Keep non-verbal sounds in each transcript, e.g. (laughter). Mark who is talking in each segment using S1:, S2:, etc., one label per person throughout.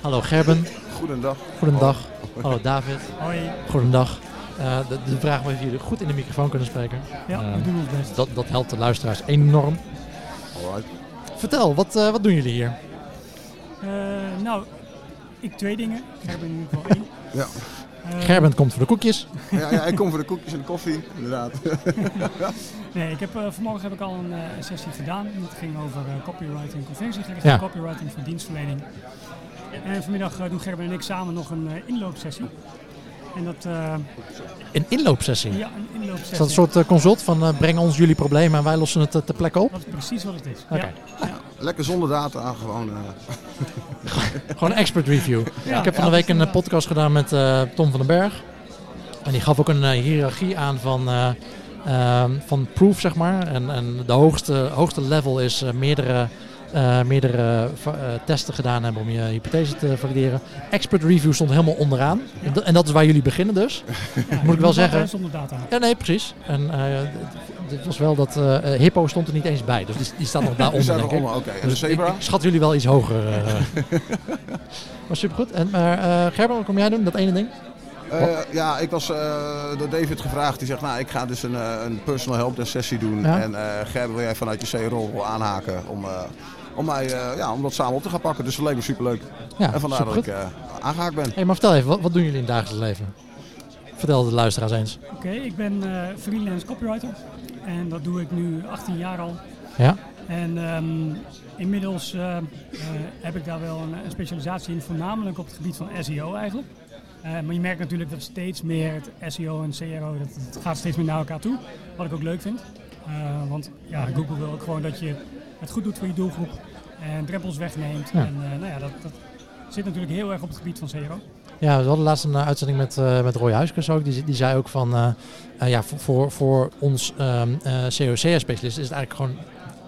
S1: Hallo Gerben.
S2: Goedendag.
S1: Goedendag. Hallo David.
S3: Hoi.
S1: Goedendag. Uh, de, de, vraag of jullie goed in de microfoon kunnen spreken.
S3: Ja, uh, we doen ons best.
S1: Dat, dat helpt de luisteraars enorm.
S2: Alright.
S1: Vertel, wat, uh, wat doen jullie hier?
S3: nou, ik twee dingen. Gerben in ieder geval (laughs) één.
S2: Ja.
S1: Gerben komt voor de koekjes.
S2: Ja, ja, ik kom voor de koekjes en de koffie, inderdaad. (laughs)
S3: nee, ik heb, vanmorgen heb ik al een sessie gedaan. Dat ging over copyright en conversiegerichte
S1: Ja.
S3: copywriting voor dienstverlening. En vanmiddag doen Gerben en ik samen nog een inloopsessie. En dat, uh,
S1: een inloopsessie?
S3: Ja, een inloopsessie.
S1: Is dat een soort uh, consult van uh, breng ons jullie problemen en wij lossen het ter plekke op?
S3: Dat is precies wat het is.
S1: Okay.
S3: Ja. Ja.
S2: Lekker zonder data, gewoon... (laughs)
S1: gewoon een expert review. Ja, ik heb van de week een podcast gedaan met Tom van den Berg. En die gaf ook een hiërarchie aan van, van proof, zeg maar. En, en de hoogste, hoogste level is meerdere... Uh, meerdere uh, testen gedaan hebben om je hypothese te valideren. Expert review stond helemaal onderaan. Ja. En dat is waar jullie beginnen dus.
S3: Ja, (laughs)
S1: Moet ik wel zeggen.
S3: Zonder data.
S1: Ja, nee, precies. En uh, het was wel dat Hippo stond er niet eens bij. Dus die, die staat nog (laughs) daaronder,
S2: Die
S1: denk ik.
S2: Oké, okay. en
S1: dus
S2: de zebra?
S1: Ik, ik, schat jullie wel iets hoger. (laughs) maar supergoed. En, maar Gerben, wat kom jij doen? Dat ene ding?
S2: Uh, ja, ik was uh, door David gevraagd. Die zegt, nou, ik ga dus een, uh, een personal helpdesk sessie doen.
S1: Ja.
S2: En Gerben, wil jij vanuit je C-rol aanhaken om, om, mij, ja, om dat samen op te gaan pakken. Dus dat leek me superleuk.
S1: Ja,
S2: en vandaar
S1: supergoed.
S2: dat ik aangehaakt ben.
S1: Hey, maar vertel even, wat, wat, doen jullie in het dagelijks leven? Vertel de luisteraars eens.
S3: Oké, okay, ik ben freelance copywriter. En dat doe ik nu 18 jaar al.
S1: Ja.
S3: En um, inmiddels heb ik daar wel een, een specialisatie in, voornamelijk op het gebied van SEO eigenlijk. Uh, maar je merkt natuurlijk dat steeds meer het SEO en CRO, dat, dat gaat steeds meer naar elkaar toe. Wat ik ook leuk vind. Uh, want ja, Google wil ook gewoon dat je het goed doet voor je doelgroep en drempels wegneemt.
S1: Ja.
S3: En uh, nou ja, dat, dat, zit natuurlijk heel erg op het gebied van CRO.
S1: Ja, we hadden laatst een uh, uitzending met, uh, met Roy Huiskes ook. Die, die zei ook van, uh, ja, voor, voor, voor ons um, COCS-specialist is het eigenlijk gewoon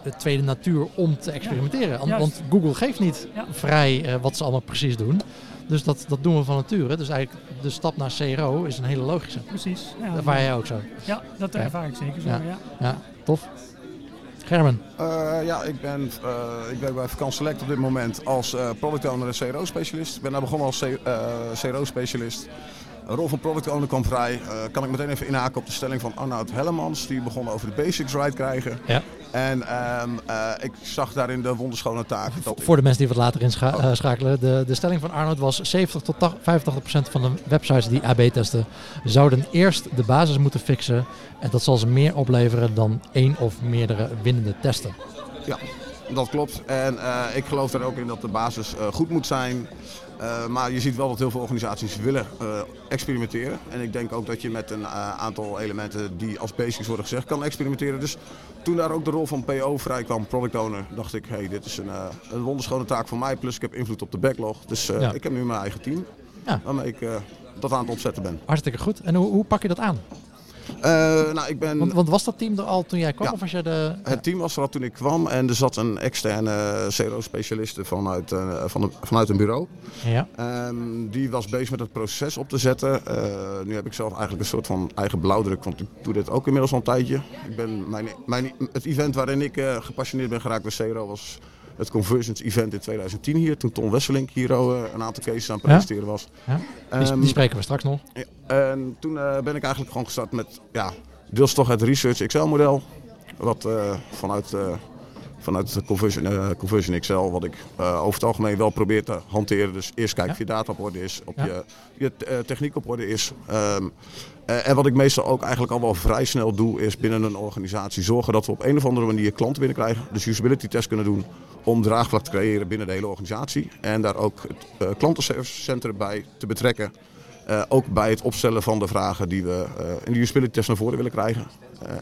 S1: de tweede natuur om te experimenteren.
S3: Ja,
S1: want Google geeft niet
S3: Ja.
S1: vrij wat ze allemaal precies doen. Dus dat, dat doen we van nature. Dus eigenlijk de stap naar CRO is een hele logische.
S3: Precies. Ja,
S1: Dat ervaar jij ook zo.
S3: Ja, dat ervaar ik zeker zo.
S1: Ja.
S3: Ja,
S1: tof. Gerben.
S2: Uh, ja, ik ben, uh, ik werk bij Vakant Select op dit moment als uh, product owner en CRO-specialist. Ik ben daar begonnen als CRO-specialist. Een rol van product owner kwam vrij. kan ik meteen even inhaken op de stelling van Arnoud Hellemans. Die begon over de basics right krijgen.
S1: Ja.
S2: En um, ik zag daarin de wonderschone taak.
S1: Voor de mensen die wat later inschakelen. De, de stelling van Arnoud was 70 tot 85 procent van de websites die AB testen zouden eerst de basis moeten fixen. En dat zal ze meer opleveren dan één of meerdere winnende testen.
S2: Ja, dat klopt. En uh, ik geloof er ook in dat de basis uh, goed moet zijn. Uh, maar je ziet wel dat heel veel organisaties willen uh, experimenteren. En ik denk ook dat je met een uh, aantal elementen die als basics worden gezegd kan experimenteren. Dus toen daar ook de rol van PO vrij kwam, product owner, dacht ik, hey, dit is een, een wonderschone taak voor mij. Plus ik heb invloed op de backlog. Dus
S1: Ja.
S2: ik heb nu mijn eigen team
S1: Ja.
S2: waarmee ik dat aan het opzetten ben.
S1: Hartstikke goed. En hoe, hoe pak je dat aan?
S2: Uh, nou, ik ben...
S1: Want, want was dat team er al toen jij kwam?
S2: Ja.
S1: Of was je de...
S2: Het team was er al toen ik kwam en er zat een externe CRO-specialiste vanuit, uh, van een- vanuit een bureau.
S1: Ja.
S2: Ehm, die was bezig met het proces op te zetten. Eh, nu heb ik zelf eigenlijk een soort van eigen blauwdruk, want ik doe dit ook inmiddels al een tijdje. Ik ben mijn, mijn, het event waarin ik eh, gepassioneerd ben geraakt bij CRO was het Conversions Event in 2010 hier. Toen Ton Wesseling hier eh, een aantal cases aan het presenteren was.
S1: Ja. Die,
S2: Ehm,
S1: die spreken we straks nog.
S2: ja, en toen eh, ben ik eigenlijk gewoon gestart met ja, deels toch het Research Excel model. Wat eh, vanuit, vanuit de Conversion, eh, Conversion Excel, wat ik over het algemeen wel probeer te hanteren. Dus eerst kijken
S1: Ja.
S2: of je data op orde is, of
S1: Ja.
S2: je, je techniek op orde is. Ehm, eh, en wat ik meestal ook eigenlijk al wel vrij snel doe, is binnen een organisatie zorgen dat we op een of andere manier klanten binnenkrijgen. Dus usability test kunnen doen om draagvlak te creëren binnen de hele organisatie. En daar ook het uh, klantenservice center bij te betrekken. Uh, ook bij het opstellen van de vragen die we uh, in de usability test naar voren willen krijgen.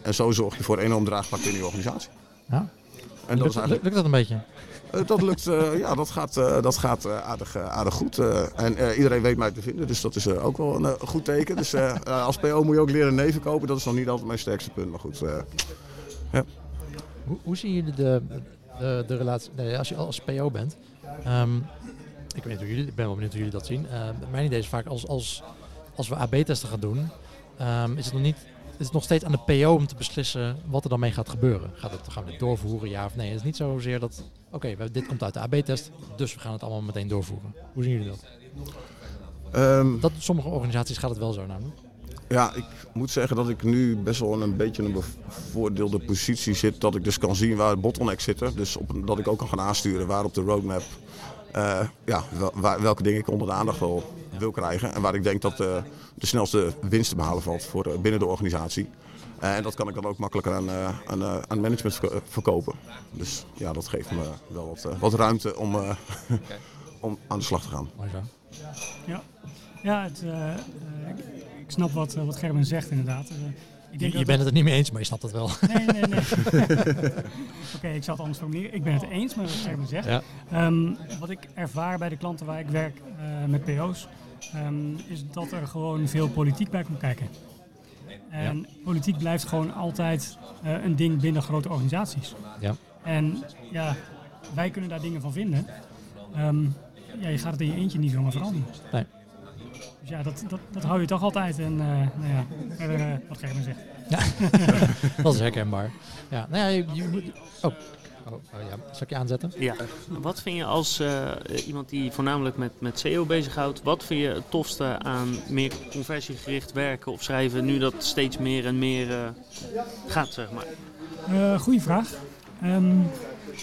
S2: En zo zorg je voor enorm draagvlak in je organisatie.
S1: Ja.
S2: En dat,
S1: lukt,
S2: eigenlijk,
S1: lukt dat een beetje?
S2: dat lukt, (laughs) ja, dat gaat, dat gaat aardig, aardig goed. En iedereen weet mij te vinden, dus dat is ook wel een goed teken. Dus (laughs) als PO moet je ook leren neven kopen, dat is nog niet altijd mijn sterkste punt. Maar goed, ja.
S1: Hoe, hoe zien jullie de, de, de relatie, nee, als je als PO bent, um, ik weet niet hoe jullie, ik ben wel benieuwd hoe jullie dat zien. Uh, mijn idee is vaak als, als, als we AB-testen gaan doen, um, is het nog niet is het nog steeds aan de PO om te beslissen wat er dan mee gaat gebeuren. Gaat het, gaan we dit doorvoeren, ja of nee? Het is niet zozeer dat, oké, dit komt uit de AB-test, dus we gaan het allemaal meteen doorvoeren. Hoe zien jullie dat?
S2: Ehm,
S1: dat sommige organisaties gaat het wel zo namelijk.
S2: Ja, ik moet zeggen dat ik nu best wel in een beetje een bevoordeelde positie zit. Dat ik dus kan zien waar bottlenecks zitten. Dus op, dat ik ook kan gaan aansturen waar op de roadmap eh, ja, wel- waar, welke dingen ik onder de aandacht wil, wil krijgen. En waar ik denk dat eh, de snelste winst te behalen valt voor, eh, binnen de organisatie. Eh, en dat kan ik dan ook makkelijker aan, eh, aan, eh, aan management verko- verkopen. Dus ja, dat geeft me wel wat, wat ruimte om, eh, (laughs) om aan de slag te gaan.
S1: Mooi zo.
S3: Ja, ja het, ik, snap wat, eh, wat Gerben zegt inderdaad. Eh, ik
S1: Je,
S3: denk
S1: je
S3: dat
S1: bent het er niet mee eens, maar je snapt het wel.
S3: Nee, nee, nee. (laughs) (laughs) Oké, ik zal het anders formuleren. Ik ben het eens met wat Gerben zegt.
S1: Ja.
S3: Ehm, wat ik ervaar bij de klanten waar ik werk eh, met PO's, ehm, is dat er gewoon veel politiek bij komt kijken. En politiek blijft gewoon altijd een ding binnen grote organisaties.
S1: Ja.
S3: En ja, wij kunnen daar dingen van vinden. Ehm, ja, je gaat het in je eentje niet zomaar veranderen.
S1: Nee.
S3: Dus ja, dat, dat, dat hou je toch altijd. En eh, nou ja, eh, wat Gerben zegt. (laughs)
S1: dat is herkenbaar. Ja, nou ja, je, je moet... Oh. Oh, oh ja, zal ik je aanzetten?
S4: Ja. Wat vind je als eh, iemand die voornamelijk met, met SEO bezighoudt, wat vind je het tofste aan meer conversiegericht werken of schrijven nu dat steeds meer en meer eh, gaat, zeg maar?
S3: Eh goeie vraag. Ehm,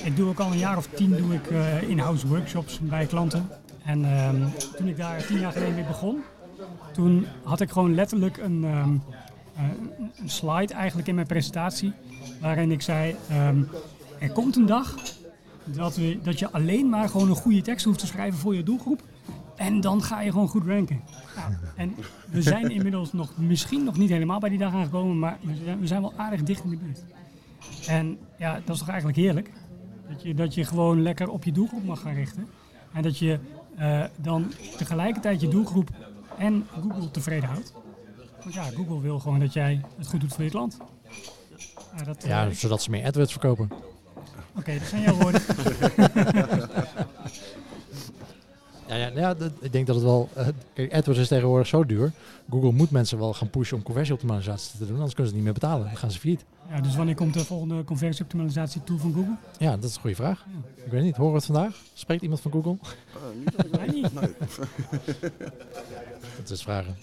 S3: ik doe ook al een jaar of tien doe ik eh, in-house workshops bij klanten. En ehm, toen ik daar tien jaar geleden mee begon, toen had ik gewoon letterlijk een, ehm, eh, een slide eigenlijk in mijn presentatie. Waarin ik zei, ehm, er komt een dag dat, we, dat je alleen maar gewoon een goede tekst hoeft te schrijven voor je doelgroep. En dan ga je gewoon goed ranken. Nou, en we zijn (laughs) inmiddels nog, misschien nog niet helemaal bij die dag aangekomen, maar we zijn, we zijn wel aardig dicht in de buurt. En ja, dat is toch eigenlijk heerlijk. Dat je, dat je gewoon lekker op je doelgroep mag gaan richten. En dat je eh, dan tegelijkertijd je doelgroep en Google tevreden houdt. Want ja, Google wil gewoon dat jij het goed doet voor je klant. Ja, dat, eh,
S1: Ja, zodat ze meer AdWords verkopen.
S3: Oké, dat zijn jouw woorden. (laughs)
S1: Ja, ja, ja dat- ik denk dat het wel... eh, kijk, AdWords is tegenwoordig zo duur. Google moet mensen wel gaan pushen om conversieoptimalisatie te doen. Anders kunnen ze het niet meer betalen. Dan gaan ze failliet.
S3: Ja, dus wanneer komt de volgende conversieoptimalisatie tool van Google?
S1: Ja, dat is een goede vraag. Ik weet niet, horen we het vandaag? Spreekt iemand van Google?
S3: Wij niet.
S2: Nee.
S1: Dat is vragen.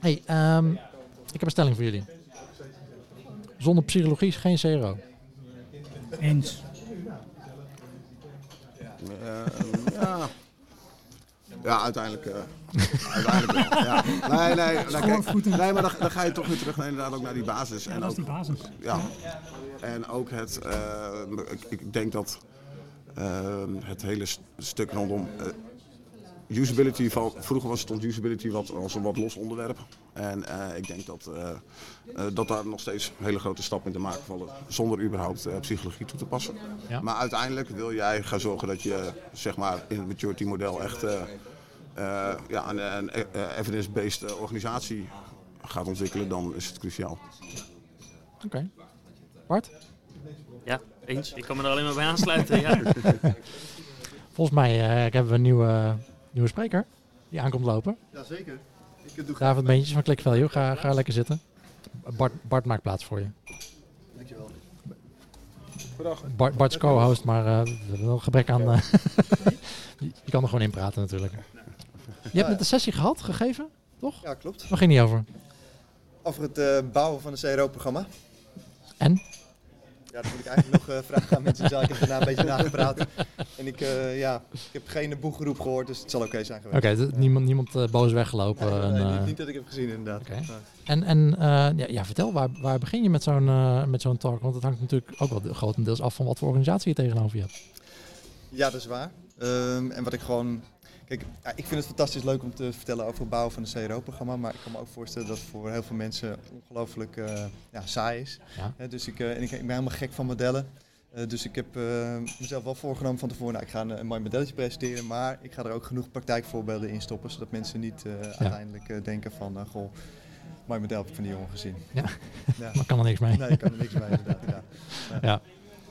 S1: hey, ehm, ik heb een stelling voor jullie. Zonder psychologie is geen CRO.
S3: Eens.
S2: Eh, ja. Ja, uiteindelijk. eh, uiteindelijk wel. Ja. Nee, nee, (laughs) nee, kijk,
S3: Schoorvoeten.
S2: nee, maar dan, dan ga je toch weer terug naar, inderdaad ook naar die basis.
S3: Ja,
S2: en
S3: dat is
S2: ook,
S3: die basis.
S2: ja. En ook het, eh, ik, ik denk dat eh, het hele st- stuk rondom usability, van, vroeger was stond usability wat, als een wat los onderwerp. En eh, ik denk dat, eh, eh, dat daar nog steeds hele grote stappen in te maken vallen zonder überhaupt eh, psychologie toe te passen.
S1: Ja.
S2: Maar uiteindelijk wil jij gaan zorgen dat je zeg maar, in het maturity model echt eh, eh, ja, een, een evidence-based organisatie gaat ontwikkelen, dan is het cruciaal.
S1: Oké. Bart?
S4: Ja, eens. Ik kan me er alleen maar bij aansluiten. ja. (laughs)
S1: Volgens mij eh, hebben we een nieuwe, nieuwe spreker die aankomt lopen.
S5: Jazeker. Ik doe
S1: David Beentjes van Click Value. Ga, ga lekker zitten. Bart, Bart maakt plaats voor je.
S5: Dankjewel.
S1: Bart, Bart is co-host, maar eh, we hebben wel gebrek aan... eh, (laughs) je, je kan er gewoon in praten natuurlijk. Je hebt net een sessie gehad, gegeven?
S5: Ja, klopt.
S1: Waar ging die over?
S5: Over het eh, bouwen van een CRO-programma.
S1: En?
S5: Ja, dat moet ik eigenlijk nog eh, vragen aan mensen zelf. Ik heb daarna een beetje nagepraat. En ik, eh, ja, ik heb geen boegeroep gehoord, dus het zal oké zijn
S1: Oké,
S5: geweest.
S1: d- niemand, niemand eh, boos weggelopen.
S5: Nee,
S1: en,
S5: nee, niet, niet dat ik heb gezien inderdaad.
S1: Oké. En, en ja, ja, vertel, waar, waar begin je met zo'n met zo'n talk? Want het hangt natuurlijk ook wel grotendeels af van wat voor organisatie je tegenover je hebt.
S5: Ja, dat is waar. Ehm, en wat ik gewoon... Kijk, ik vind het fantastisch leuk om te vertellen over het bouwen van een CRO-programma. Maar ik kan me ook voorstellen dat het voor heel veel mensen ongelooflijk eh, ja, saai is.
S1: Ja.
S5: Dus ik, eh, en ik, ik ben helemaal gek van modellen. Eh, dus ik heb mezelf wel voorgenomen van tevoren, nou, ik ga een, een mooi modelletje presenteren, maar ik ga er ook genoeg praktijkvorbeelden in stoppen, zodat mensen niet uiteindelijk denken van, goh, mooi model heb ik van die jongen gezien.
S1: Ja.
S5: ja. (laughs)
S1: Maar kan er niks mee.
S5: Nee, kan er niks bij inderdaad. Ja. (laughs)
S1: Ja.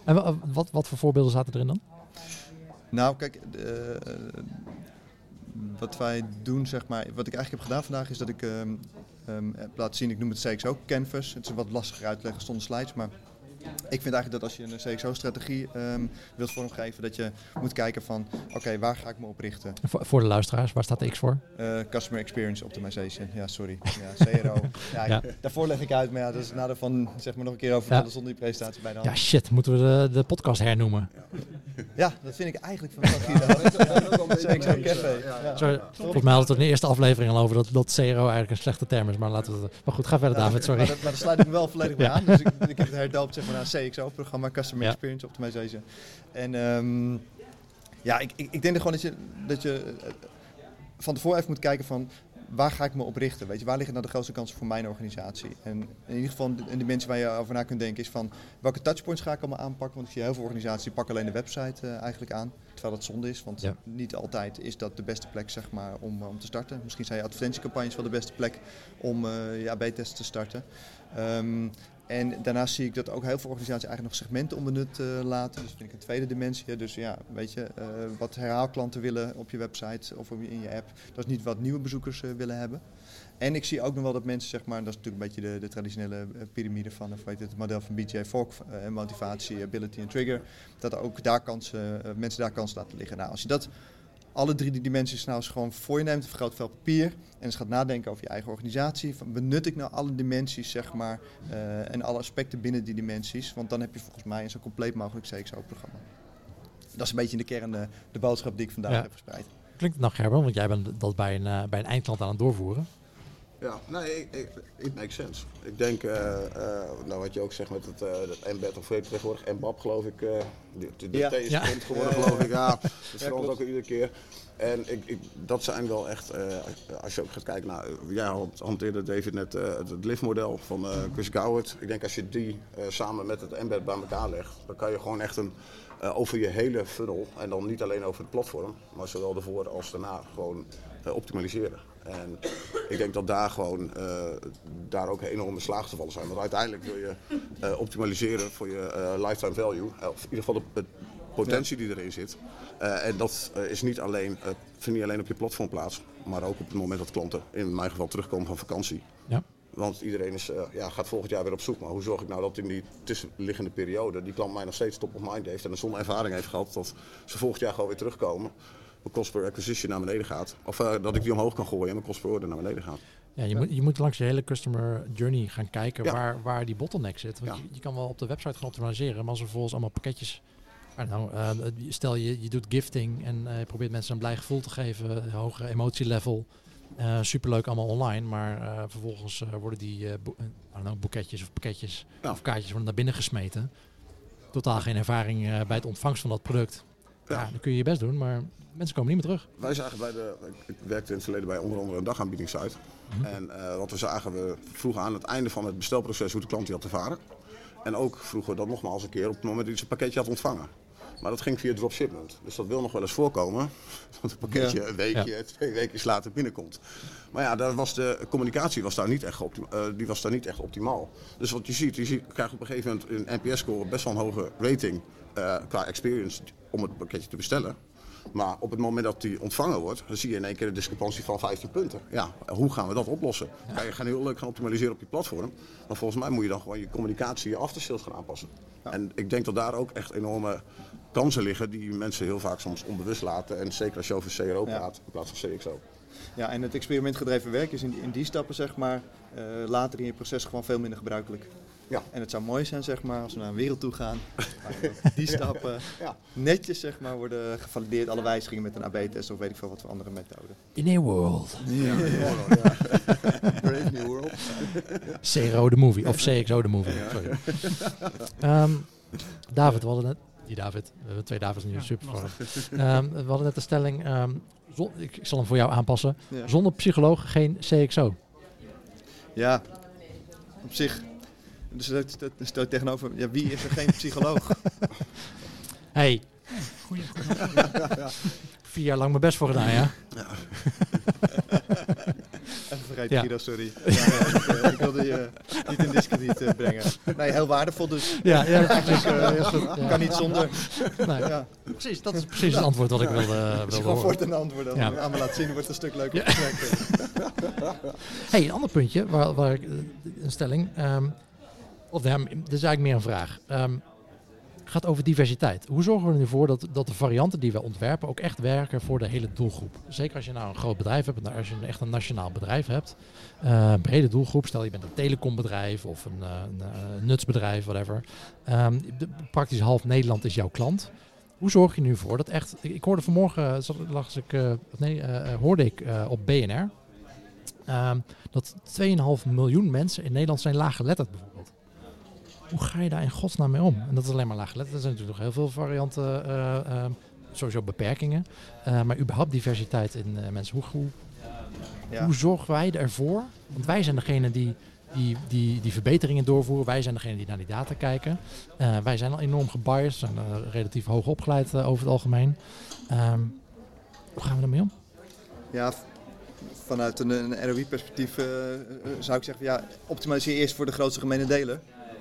S1: En wa- wat, wat voor voorbeelden zaten erin dan?
S5: Nou, kijk, wat wij doen, zeg maar, wat ik eigenlijk heb gedaan vandaag, is dat ik ehm, ehm, laten zien. Ik noem het CXO Canvas. Het is wat lastiger uitleggen zonder slides, maar ik vind eigenlijk dat als je een CXO-strategie ehm, wilt vormgeven, dat je moet kijken van, oké, waar ga ik me op richten?
S1: Voor, voor de luisteraars, waar staat de X voor?
S5: Uh, Customer Experience Optimization. Ja, sorry. Ja, (laughs) CRO. ja,
S1: Ja.
S5: Daarvoor leg ik uit, maar ja, dat is het nadeel van, zeg maar nog een keer over vertellen zonder die presentatie bij de hand.
S1: Ja, shit, moeten we de, de podcast hernoemen?
S5: Ja, dat vind ik eigenlijk van CXO Café. Ja.
S1: Sorry, volgens mij hadden we het in de eerste aflevering al over dat, dat CRO eigenlijk een slechte term is, maar laten we het... Maar goed, ga verder David, sorry.
S5: Maar, dat, maar daar sluit ik me wel volledig (laughs) bij
S1: Ja.
S5: aan. Dus ik, ik heb het herdoopt zeg maar, naar CXO-programma, Customer
S1: Ja.
S5: Experience Optimization. En ehm, ja, ik, ik, ik denk er gewoon dat je, dat je eh, van tevoren even moet kijken van waar ga ik me op richten? Weet je, waar liggen nou de grootste kansen voor mijn organisatie? En in ieder geval de dimensie waar je over na kunt denken is van welke touchpoints ga ik allemaal aanpakken? Want ik zie heel veel organisaties die pakken alleen de website eh, eigenlijk aan. Terwijl dat zonde is, want
S1: Ja.
S5: niet altijd is dat de beste plek zeg maar, om, om te starten. Misschien zijn je advertentiecampagnes wel de beste plek om eh je AB-tests te starten. Ehm, en daarnaast zie ik dat ook heel veel organisaties eigenlijk nog segmenten onbenut eh, laten. Dus dat vind ik een tweede dimensie. Dus ja, weet je, eh, wat herhaalklanten willen op je website of in je app, dat is niet wat nieuwe bezoekers eh, willen hebben. En ik zie ook nog wel dat mensen, zeg maar, dat is natuurlijk een beetje de, de traditionele piramide van, of weet je, het model van BJ Fogg, motivatie, ability en trigger, dat ook daar kansen, mensen daar kansen laten liggen. Nou, als je dat alle drie die dimensies nou eens gewoon voor je neemt, een groot vel papier en eens gaat nadenken over je eigen organisatie. Van, benut ik nou alle dimensies, zeg maar, eh, en alle aspecten binnen die dimensies? Want dan heb je volgens mij een zo compleet mogelijk CXO-programma. Dat is een beetje in de kern eh, de boodschap die ik vandaag
S1: Ja.
S5: heb verspreid.
S1: Klinkt het nou Gerben, want jij bent dat bij een, eh, bij een eindklant aan het doorvoeren.
S2: Ja, nee, ik- ik- it makes sense. Ik denk, eh, eh, nou wat je ook zegt met het dat embed of weet je tegenwoordig, embab geloof ik, eh de, de, de
S5: Ja.
S2: Is
S1: Ja.
S2: geworden geloof ik, ja. (laughs) Dat verandert ook iedere keer. En ik, ik, dat zijn wel echt, als je ook gaat kijken naar, jij hanteerde David net het, het liftmodel van Chris Goward. Ik denk als je die samen met het embed bij elkaar legt, dan kan je gewoon echt een, over je hele funnel, en dan niet alleen over het platform, maar zowel ervoor als daarna gewoon optimaliseren. En ik denk dat daar gewoon eh, daar ook enorme slaaggevallen zijn. Want uiteindelijk wil je eh, optimaliseren voor je eh, lifetime value. Of in ieder geval de, potentie die erin zit. En dat is niet alleen, vindt niet alleen op je platform plaats, maar ook op het moment dat klanten, in mijn geval, terugkomen van vakantie.
S1: Ja.
S2: Want iedereen is, ja, gaat volgend jaar weer op zoek. Maar hoe zorg ik nou dat in die tussenliggende periode die klant mij nog steeds top of mind heeft en een zo'n ervaring heeft gehad dat ze volgend jaar gewoon weer terugkomen. Mijn cost per acquisition naar beneden gaat. Of eh, dat ik die omhoog kan gooien en mijn cost per order naar beneden gaat.
S1: Ja, je, moet, je moet langs je hele customer journey gaan kijken
S2: Ja.
S1: waar, waar die bottleneck zit. Want
S2: Ja.
S1: je, je kan wel op de website gaan optimaliseren, maar als er vervolgens allemaal pakketjes... Eh, stel je, je doet gifting en eh, je probeert mensen een blij gevoel te geven, hoger emotielevel. superleuk allemaal online, maar vervolgens worden die bo- know, boeketjes of pakketjes of kaartjes worden naar binnen gesmeten. Totaal geen ervaring bij het ontvangst van dat product. Ja.
S2: Ja.
S1: dan kun je je best doen, maar mensen komen niet meer terug.
S2: Wij zagen bij de, ik werkte in het verleden bij onder andere een dagaanbiedingssite.
S1: Mhm.
S2: En eh, wat we zagen, we vroegen aan het einde van het bestelproces hoe de klant die had ervaren. En ook vroegen we dat nogmaals een keer op het moment dat hij zijn pakketje had ontvangen. Maar dat ging via dropshipment. Dus dat wil nog wel eens voorkomen. (laughs) Dat het pakketje een weekje, twee weken later binnenkomt. Maar ja, daar was de communicatie was daar niet echt, eh, die was daar niet echt optimaal. Dus wat je ziet, je ziet, krijgt op een gegeven moment een NPS-score best wel een hoge rating eh, qua experience om het pakketje te bestellen. Maar op het moment dat die ontvangen wordt, dan zie je in één keer een discrepantie van 15 punten. Ja, hoe gaan we dat oplossen? Kan je gaan heel leuk gaan optimaliseren op je platform. Maar volgens mij moet je dan gewoon je communicatie, je aftersales gaan aanpassen. En ik denk dat daar ook echt enorme kansen liggen die mensen heel vaak soms onbewust laten. En zeker als je over CRO
S5: Ja.
S2: praat in plaats van CXO.
S5: Ja, en het experimentgedreven werk is in, in die stappen, zeg maar, eh, later in je proces gewoon veel minder gebruikelijk.
S2: Ja.
S5: En het zou mooi zijn, zeg maar, als we naar een wereld toe gaan, (laughs) die stappen
S2: Ja.
S5: netjes, zeg maar, worden gevalideerd, alle wijzigingen met een AB-test of weet ik veel wat voor andere methode.
S1: In a world. (laughs)
S5: Brave New World.
S1: CRO de movie. Of CXO de movie. Sorry. Ehm, David, we hadden net... Die David. We hebben twee Davids nu.
S3: Ja,
S1: super. Ehm, we hadden net de stelling... ehm, zon- ik, ik zal hem voor jou aanpassen.
S5: Ja.
S1: Zonder psycholoog geen CXO.
S5: Ja, op zich. Dus dat, dat stel ik tegenover, ja, wie is er geen psycholoog? (laughs)
S1: Hey,
S3: Goeie, (laughs)
S1: vier jaar lang mijn best voor gedaan, ja? (laughs)
S5: Even vergeten,
S1: Ja.
S5: Guido, sorry. Ja, ja, ik, eh, ik wilde je niet in discrediet eh, brengen. Nee, heel waardevol dus.
S1: Ja, ja precies.
S5: Eh,
S1: goed, ja.
S5: Kan niet zonder.
S1: Nee,
S5: Ja.
S1: precies, dat is precies het antwoord wat ik wilde,
S5: Als je
S1: wilde
S5: gewoon voort een antwoord dan
S1: Ja.
S5: aan me laat zien, wordt het een stuk leuker
S1: Ja. Hey, een ander puntje, waar, waar ik, eh, een stelling, ehm, of dit is eigenlijk meer een vraag, Ehm, gaat over diversiteit. Hoe zorgen we er nu voor dat, dat de varianten die we ontwerpen ook echt werken voor de hele doelgroep? Zeker als je nou een groot bedrijf hebt, als je een, echt een nationaal bedrijf hebt, een brede doelgroep, stel je bent een telecombedrijf of een, eh, een, eh, nutsbedrijf, whatever. De- praktisch half Nederland is jouw klant. Hoe zorg je nu voor dat echt... Ik hoorde vanmorgen, zat- ik, nee, hoorde ik op BNR... ehm, dat 2,5 miljoen mensen in Nederland zijn laaggeletterd bijvoorbeeld. Hoe ga je daar in godsnaam mee om? En dat is alleen maar laaggeletterd. Er zijn natuurlijk nog heel veel varianten, eh, ehm, sowieso beperkingen. Eh, maar überhaupt diversiteit in eh, mensen. Hoe, hoe,
S5: Ja.
S1: hoe zorgen wij ervoor? Want wij zijn degene die, die, die, die verbeteringen doorvoeren. Wij zijn degene die naar die data kijken. Eh, wij zijn al enorm gebiased. zijn eh, relatief hoog opgeleid eh, over het algemeen. Ehm, hoe gaan we ermee om?
S5: Ja, vanuit een, een ROI-perspectief eh, eh, zou ik zeggen, ja, optimaliseer eerst voor de grootste gemene deler.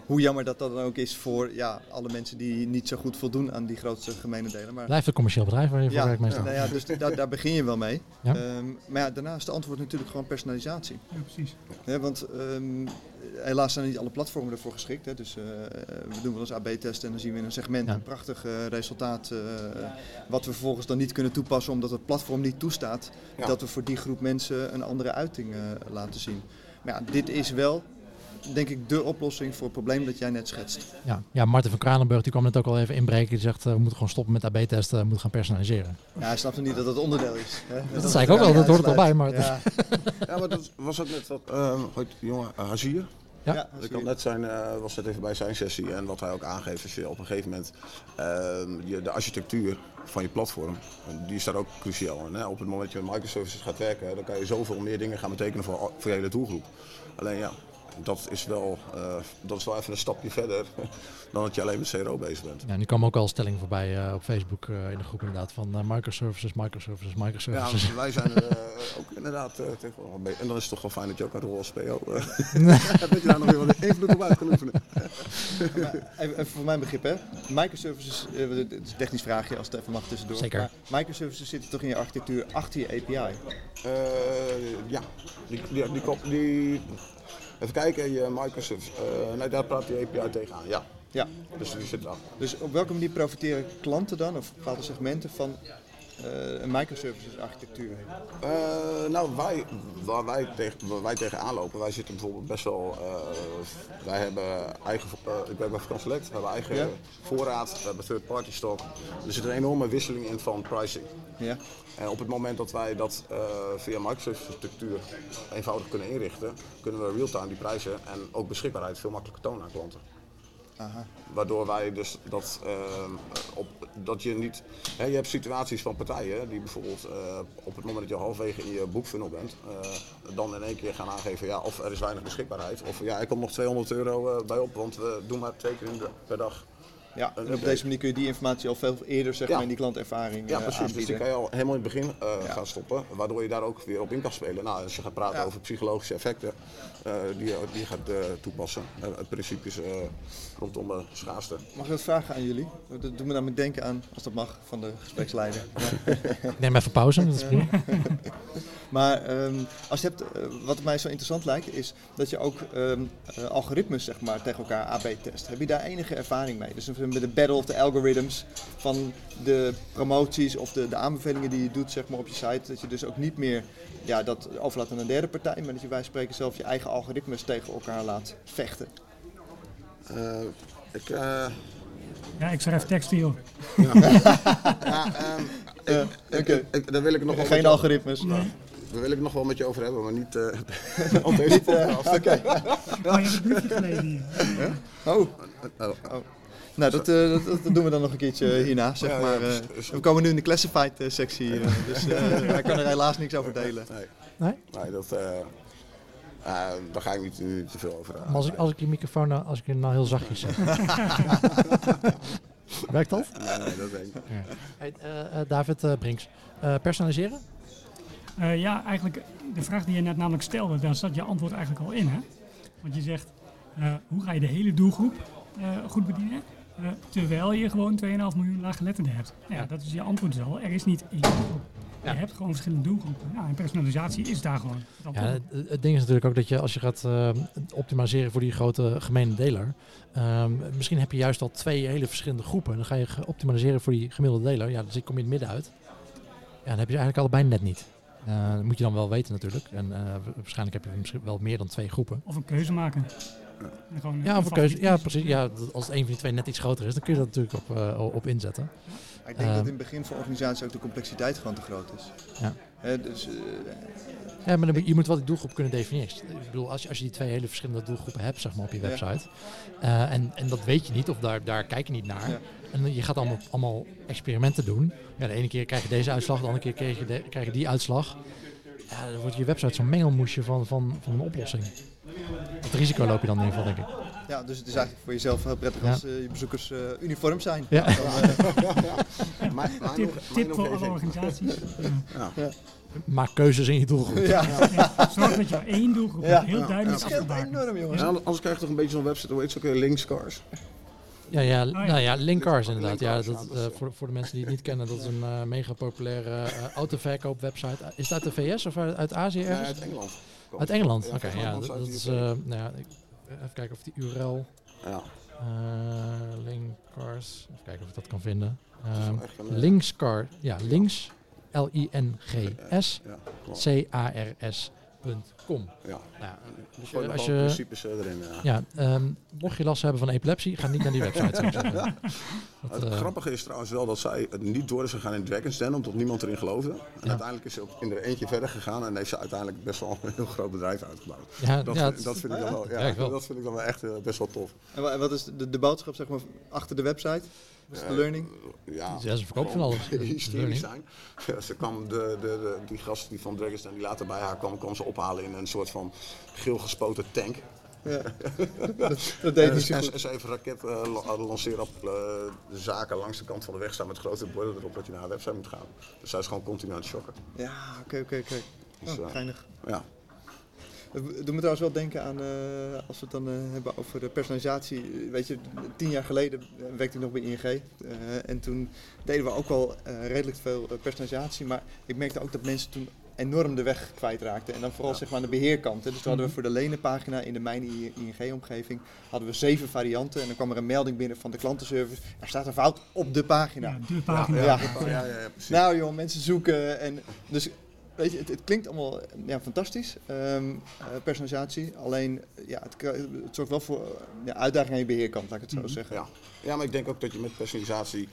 S5: Hoe jammer dat dat dan ook is voor ja, alle mensen die niet zo goed voldoen aan die grootste gemene delen. Maar
S1: Blijft een commercieel bedrijf waar je voor
S5: ja,
S1: werkt meestal.
S5: nou ja, dus daar, daar begin je wel mee.
S1: Ja.
S5: Ehm, maar ja, daarna is het antwoord natuurlijk gewoon personalisatie.
S3: Ja, precies.
S5: Hè, want ehm, helaas zijn niet alle platformen ervoor geschikt. Hè. Dus eh, we doen wel eens AB-testen en dan zien we in een segment
S1: Ja.
S5: een prachtig eh, resultaat. eh, wat we vervolgens dan niet kunnen toepassen omdat het platform niet toestaat.
S2: Ja.
S5: Dat we voor die groep mensen een andere uiting eh, laten zien. Maar ja, dit is wel, denk ik, de oplossing voor het probleem dat jij net schetst.
S1: Ja, ja, Martin van Kranenburg die kwam net ook al even inbreken. Die zegt, eh, we moeten gewoon stoppen met AB-testen, we moeten gaan personaliseren.
S5: Ja, hij snapt niet dat het onderdeel is. Hè.
S1: Dat zei ik ook wel, dat hoort er al bij. Maar
S5: Ja, (laughs)
S2: Ja, maar dat was het net wat, uh, jongen uh, Hazier.
S1: Ja.
S5: ja,
S2: Ik had net zijn, eh, was net even bij zijn sessie en wat hij ook aangeeft, als je op een gegeven moment ehm, je, de architectuur van je platform, die is daar ook cruciaal in. Hè? Op het moment dat je met microservices gaat werken, dan kan je zoveel meer dingen gaan betekenen voor, voor je hele doelgroep. Alleen ja, dat is wel, eh, dat is wel even een stapje verder (laughs) dan dat je alleen met CRO bezig bent.
S1: Ja, nu kwam ook al stelling voorbij eh, op Facebook eh, in de groep inderdaad van eh, microservices, microservices,
S2: Ja,
S1: microservices.
S2: wij zijn (laughs) ook inderdaad uh, tegenwoordig een beetje. En dan is het toch wel fijn dat je ook een rol als (laughs) PO. dat je daar nog weer wat invloed op uit kan oefenen.
S5: Even, voor mijn begrip, hè. Microservices, het is een technisch vraagje als het even mag tussendoor.
S1: Zeker.
S5: Maar microservices zitten toch in je architectuur achter je API?
S2: Eh, ja, die, die, die, kop- die, even kijken, je Microsoft, eh, nee, daar praat die API tegenaan, ja.
S5: Ja.
S2: Dus die zit er.
S5: Dus op welke manier profiteren klanten dan, of bepaalde segmenten, van eh, een microservices architectuur?
S2: Eh, nou, wij, waar wij, tegen, waar wij tegenaan lopen, wij zitten bijvoorbeeld best wel, eh, wij hebben eigen, eh, ik werk bij Frans Select, we hebben eigen voorraad, we hebben third party stock. Er zit een enorme wisseling in van pricing.
S5: Ja.
S2: En op het moment dat wij dat eh, via Microsoft structuur eenvoudig kunnen inrichten, kunnen we real-time die prijzen en ook beschikbaarheid veel makkelijker tonen aan klanten.
S5: Aha.
S2: Waardoor wij dus dat, ehm, op, dat je niet. Hè, je hebt situaties van partijen die bijvoorbeeld eh, op het moment dat je halverwege in je boekfunnel bent, eh, dan in één keer gaan aangeven ja, of er is weinig beschikbaarheid. Of ja, er komt nog 200 euro eh, bij op, want we doen maar twee keer per dag.
S5: Ja,
S2: Een
S5: en op
S2: update.
S5: deze manier kun je die informatie al veel eerder zeg
S2: Ja.
S5: maar, in die klantervaring
S2: Ja,
S5: eh,
S2: precies. Dus die kan je al helemaal in het begin eh,
S5: Ja.
S2: gaan stoppen, waardoor je daar ook weer op in kan spelen. Nou, als je gaat praten
S5: Ja.
S2: over psychologische effecten, eh, die, je- die je gaat toepassen. Het principe is eh, rondom de schaarste.
S5: Mag ik wat vragen aan jullie? Dat doet me namelijk denken aan, als dat mag, van de gespreksleider. (laughs)
S1: Ik neem even pauze, dat is prima. (laughs)
S5: Maar ehm, als je hebt, wat mij zo interessant lijkt, is dat je ook ehm, eh, algoritmes zeg maar, tegen elkaar AB-test. Heb je daar enige ervaring mee? Dus met de battle of the algorithms van de promoties of de, de aanbevelingen die je doet zeg maar, op je site. Dat je dus ook niet meer ja, dat overlaat aan een derde partij, maar dat je wij spreken zelf je eigen algoritmes tegen elkaar laat vechten.
S2: Eh, ik, eh,
S3: Ja, ik schrijf textiel. (laughs)
S2: ja, ehm,
S5: Eh,
S2: ik-
S5: Oké.
S2: ik- ik- daar wil ik nog wel
S5: Geen
S2: met je-
S5: algoritmes.
S2: Daar wil ik het nog wel met je over hebben, maar niet eh, (laughs) op deze podcast.
S5: Oké.
S3: Oh, je hebt het briefje gelezen hier.
S5: Oh,
S2: Oh,
S5: nou dat, eh, dat, dat doen we dan nog een keertje hierna, zeg
S2: Ja,
S5: maar. eh. we komen nu in de classified eh, sectie, eh, dus eh, hij kan er helaas niks over delen.
S2: nee.
S1: Nee?
S2: Nee, dat, eh, eh, daar ga ik niet, niet te veel over aan.
S1: Maar als ik, als ik je microfoon, nou- als ik nou heel zachtjes zeg. (laughs) Werkt dat?
S2: Nee, nee, dat denk ik.
S1: Hey, eh, eh, David eh, Brinks, Eh, personaliseren?
S3: Uh, ja, eigenlijk de vraag die je net namelijk stelde, daar zat je antwoord eigenlijk al in. Hè? Want je zegt, uh, hoe ga je de hele doelgroep uh, goed bedienen? Terwijl je gewoon 2,5 miljoen laaggeletterden hebt. Ja, dat is je antwoord dus al. Er is niet één doelgroep. Je hebt gewoon verschillende doelgroepen. Nou, en personalisatie is daar gewoon.
S1: Ja, het, het, ding is natuurlijk ook dat je als je gaat uh, optimaliseren voor die grote gemene deler, um, misschien heb je juist al twee hele verschillende groepen. Dan ga je optimaliseren voor die gemiddelde deler. Ja, dus kom je in het midden uit. Ja, dan heb je eigenlijk allebei net niet. Uh, dat moet je dan wel weten natuurlijk. En waarschijnlijk heb je misschien wel meer dan twee groepen.
S3: Of een keuze maken.
S1: Ja, een keuze, ja, precies. Ja, als een van die twee net iets groter is, dan kun je dat natuurlijk op, uh, op inzetten.
S5: Ik denk dat in het begin van organisaties ook de complexiteit gewoon te groot is.
S1: Ja.
S5: dus,
S1: ja, maar dan, je moet wel die doelgroep kunnen definiëren. Ik bedoel, als je, als je die twee hele verschillende doelgroepen hebt zeg maar, op je website. Ja. en, en dat weet je niet, of daar, daar kijk je niet naar. Ja. En je gaat allemaal, allemaal experimenten doen. Ja, de ene keer krijg je deze uitslag, de andere keer krijg je, de, krijg je die uitslag. Ja, dan wordt je website zo'n mengelmoesje van, van, van een oplossing. Dat risico loop je dan in ieder geval, denk ik.
S5: Ja, dus het is eigenlijk voor jezelf heel prettig als uh, je bezoekers uh, uniform zijn.
S1: Ja. Dan, (laughs)
S3: uh, maar, tip, tip voor alle organisaties. Ja. Ja.
S1: Maak keuzes in je doelgroep.
S3: Ja. Zorg dat je één doelgroep hebt, heel duidelijk afgebakend.
S5: enorm, jongens.
S2: anders krijg je toch een beetje zo'n website, hoe heet het ook, linkscars.
S1: Ja, ja, oh, ja. Nou ja, Linkcars inderdaad. Ja, dat, uh, voor, voor de mensen die het niet kennen, dat is een uh, mega populaire uh, autoverkoopwebsite. Is dat uit de VS of uit, uit Azië ergens?
S2: Nee, uit Engeland.
S1: Uit Engeland, oké. Okay, ja, dat, is, nou ja, ik, even kijken of die URL...
S2: Ja.
S1: Linkcars, even kijken of ik dat kan vinden. Um, linkscar, ja, links, L-I-N-G-S, C-A-R-S com.
S2: Ja,
S1: nou,
S2: dus je, als je principes erin.
S1: Ja, ja um, mocht je last hebben van epilepsie, ga niet naar die website. (laughs)
S2: dat, het uh, grappige is trouwens wel dat zij het niet door is gegaan in Dragon's Den, omdat niemand erin geloofde. En ja. uiteindelijk is ze ook in er eentje verder gegaan en heeft ze uiteindelijk best wel een heel groot bedrijf uitgebouwd.
S1: Ja,
S2: dat, vind, dat vind ik dan wel, ja, dat vind ik dan wel echt uh, best wel tof.
S5: En wat is de, de boodschap zeg maar, achter de website? Was de learning?
S2: Ja,
S1: ja ze verkoopt van alles. (laughs)
S2: Hysterisch zijn. Ja, ze kwam de, de, de, die gast die van Dragons en die later bij haar kwam, kwam ze ophalen in een soort van geel gespoten tank.
S5: Ja, (laughs) dat, dat deed niet zo
S2: goed. En ze even raket uh, lanceren op uh, de zaken langs de kant van de weg staan met grote borden erop dat je naar haar website moet gaan. Dus zij is gewoon continu aan het shocken.
S5: Ja, oké, oké, oké. Dus, oh, geinig.
S2: Ja.
S5: Het doet me trouwens wel denken aan, uh, als we het dan uh, hebben over de personalisatie. Weet je, tien jaar geleden werkte ik nog bij ING. Uh, en toen deden we ook wel redelijk veel personalisatie. Maar ik merkte ook dat mensen toen enorm de weg kwijtraakten. En dan vooral zeg maar aan de beheerkant. Hè. Dus toen hadden we voor de lenenpagina in de Mijn ING-omgeving hadden we zeven varianten. En dan kwam er een melding binnen van de klantenservice. Er staat een fout op de pagina.
S3: Ja, de pagina.
S5: Ja, ja. nou joh, mensen zoeken. En dus Weet je, het, het, klinkt allemaal ja, fantastisch, um, uh, personalisatie. Alleen, ja, het, het zorgt wel voor ja, uitdagingen aan je beheerkant, laat ik het zo mm -hmm. zeggen.
S2: Ja. ja, maar ik denk ook dat je met personalisatie...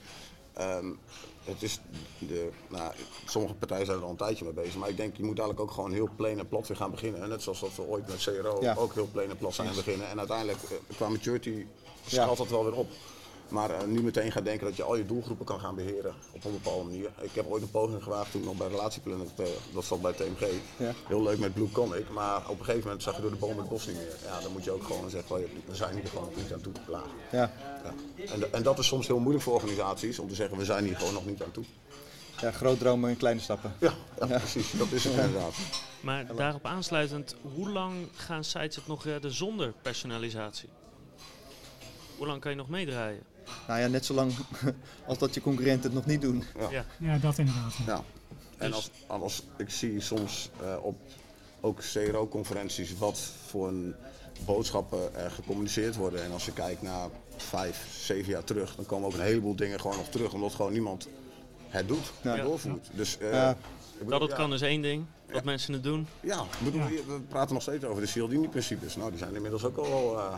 S2: Um, het is de, nou, sommige partijen zijn er al een tijdje mee bezig, maar ik denk je moet eigenlijk ook gewoon heel plain en plat weer gaan beginnen. net zoals dat we ooit met CRO ja. ook heel plain en plat zijn beginnen. En uiteindelijk, uh, qua maturity, schaalt dat wel weer op. Maar uh, nu meteen gaan denken dat je al je doelgroepen kan gaan beheren op een bepaalde manier. Ik heb ooit een poging gewaagd toen nog bij Relatieplanet, uh, dat zat bij TMG. Ja. Heel leuk met Blue Conic, maar op een gegeven moment zag je door de boom het bos niet meer. Ja, dan moet je ook gewoon zeggen, we zijn hier gewoon niet aan toe. Klaar.
S5: Ja.
S2: ja. En, en dat is soms heel moeilijk voor organisaties om te zeggen, we zijn hier gewoon nog niet aan toe.
S5: Ja, groot dromen in kleine stappen.
S2: Ja, ja, ja. precies. Dat is het inderdaad.
S4: Maar daarop aansluitend, hoe lang gaan sites het nog redden zonder personalisatie? Hoe lang kan je nog meedraaien?
S5: Nou ja, net zo lang (laughs) als dat je concurrenten het nog niet doen.
S3: Ja, ja dat inderdaad.
S2: Ja. En als, als ik zie soms uh, op ook CRO-conferenties wat voor een boodschappen er gecommuniceerd worden. En als je kijkt naar vijf, zeven jaar terug, dan komen ook een heleboel dingen gewoon nog terug, omdat gewoon niemand het doet, ja. doorvoert. Dus, uh,
S4: ja. bedoel, dat het kan is één ding, dat mensen het doen.
S2: Ja, bedoel, we praten nog steeds over de Cialdini-principes. Nou, die zijn inmiddels ook al... Uh,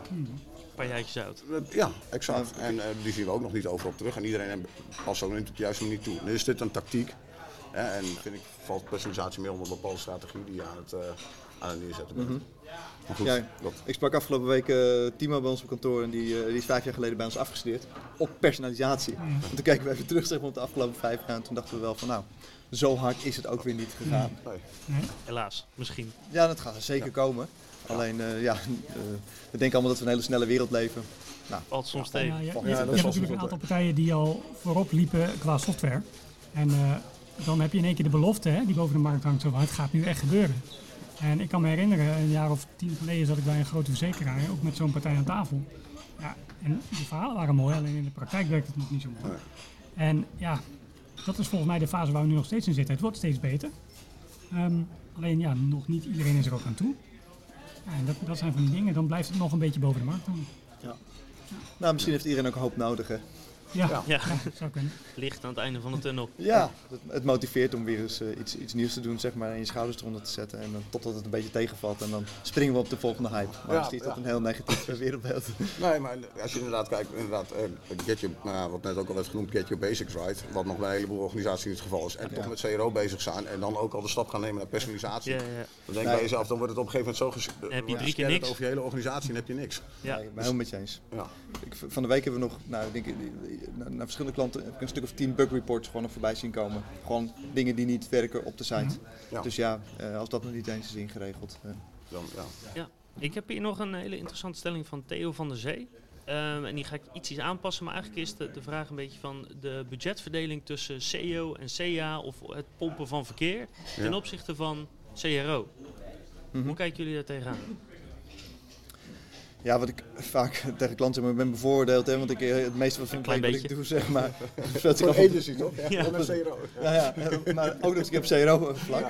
S4: paar jaartjes oud.
S2: Ja, exact. En uh, die zien we ook nog niet overal terug. En iedereen past ook niet op de juiste manier toe. Nu is dit een tactiek. Hè, en vind ik valt personalisatie meer onder een bepaalde strategie die je aan het, uh, aan het neerzetten bent. Mm
S5: -hmm. goed, ja, ik sprak afgelopen week uh, Timo bij ons op kantoor en die, die is vijf jaar geleden bij ons afgestudeerd op personalisatie. Mm. En toen kijken we even terug zeg maar, op de afgelopen vijf jaar en toen dachten we wel van nou, zo hard is het ook weer niet gegaan.
S2: Nee.
S4: Nee. Helaas, misschien.
S5: Ja, dat gaat er zeker ja. komen. Alleen, uh, ja, uh, (laughs) we denken allemaal dat we een hele snelle wereld leven.
S4: Nou, Valt soms tegen.
S3: Ja, je, je, je hebt natuurlijk een aantal partijen die al voorop liepen qua software. En uh, dan heb je in één keer de belofte hè, die boven de markt hangt. Zo van, het gaat nu echt gebeuren. En ik kan me herinneren, een jaar of tien geleden zat ik bij een grote verzekeraar, ook met zo'n partij aan tafel. Ja, en de verhalen waren mooi, alleen in de praktijk werkt het nog niet zo mooi. En ja, dat is volgens mij de fase waar we nu nog steeds in zitten. Het wordt steeds beter. Ehm, alleen ja, nog niet iedereen is er ook aan toe. Ja, en dat, dat zijn van die dingen, dan blijft het nog een beetje boven de markt hangen.
S5: Nou, misschien heeft iedereen ook hoop nodig. Hè?
S3: Ja,
S4: Ja.
S3: ja. zou kunnen.
S4: Licht aan het einde van de tunnel.
S5: Ja, het, het motiveert om weer eens eh, iets, iets nieuws te doen, zeg maar, en je schouders eronder te zetten. En dan, totdat het een beetje tegenvalt en dan springen we op de volgende hype. Maar
S2: Ja,
S5: is dat
S2: ja.
S5: een heel negatief eh, (laughs) wereldbeeld.
S2: Nee, maar als je inderdaad kijkt, inderdaad, eh, get your, nou wat net ook al werd genoemd, get your basics right. Wat nog bij een heleboel organisaties niet het geval is. En toch met CRO bezig zijn en dan ook al de stap gaan nemen naar personalisatie.
S4: Ja, ja,
S2: Dan denk je
S5: Nee.
S2: bij jezelf, dan wordt het op een gegeven moment zo ges-
S4: heb je drie keer
S2: scattered
S4: niks.
S2: over je hele organisatie en heb je niks.
S4: ja.
S5: Nee, ik ben helemaal met je eens.
S2: Ja.
S5: Ik, van de week hebben we nog, nou, ik denk, eh, naar, naar verschillende klanten, heb ik een stuk of tien bug reports gewoon nog voorbij zien komen. Gewoon dingen die niet werken op de site.
S2: Ja.
S5: Dus ja, eh, als dat nog niet eens is ingeregeld. eh.
S2: Dan, ja.
S4: Ja, ik heb hier nog een hele interessante stelling van Theo van der Zee. Ehm, en die ga ik ietsjes aanpassen, maar eigenlijk is de, de vraag een beetje van de budgetverdeling tussen CEO en CA of het pompen van verkeer ten
S2: Ja.
S4: opzichte van CRO.
S5: Mhm.
S4: Hoe kijken jullie daar tegenaan?
S5: Ja, wat ik vaak (laughs) tegen klanten zeg, maar ik ben bevooroordeeld, hè, want ik, eh, het meeste wat, van
S4: klein
S5: wat ik
S4: beetje.
S5: doe, zeg maar. (laughs) (laughs)
S2: Voor
S5: af op-
S2: agency toch? Ja,
S4: Ja.
S2: en een CRO.
S5: Ja, ja, eh, maar ook eens, ik heb CRO vlak.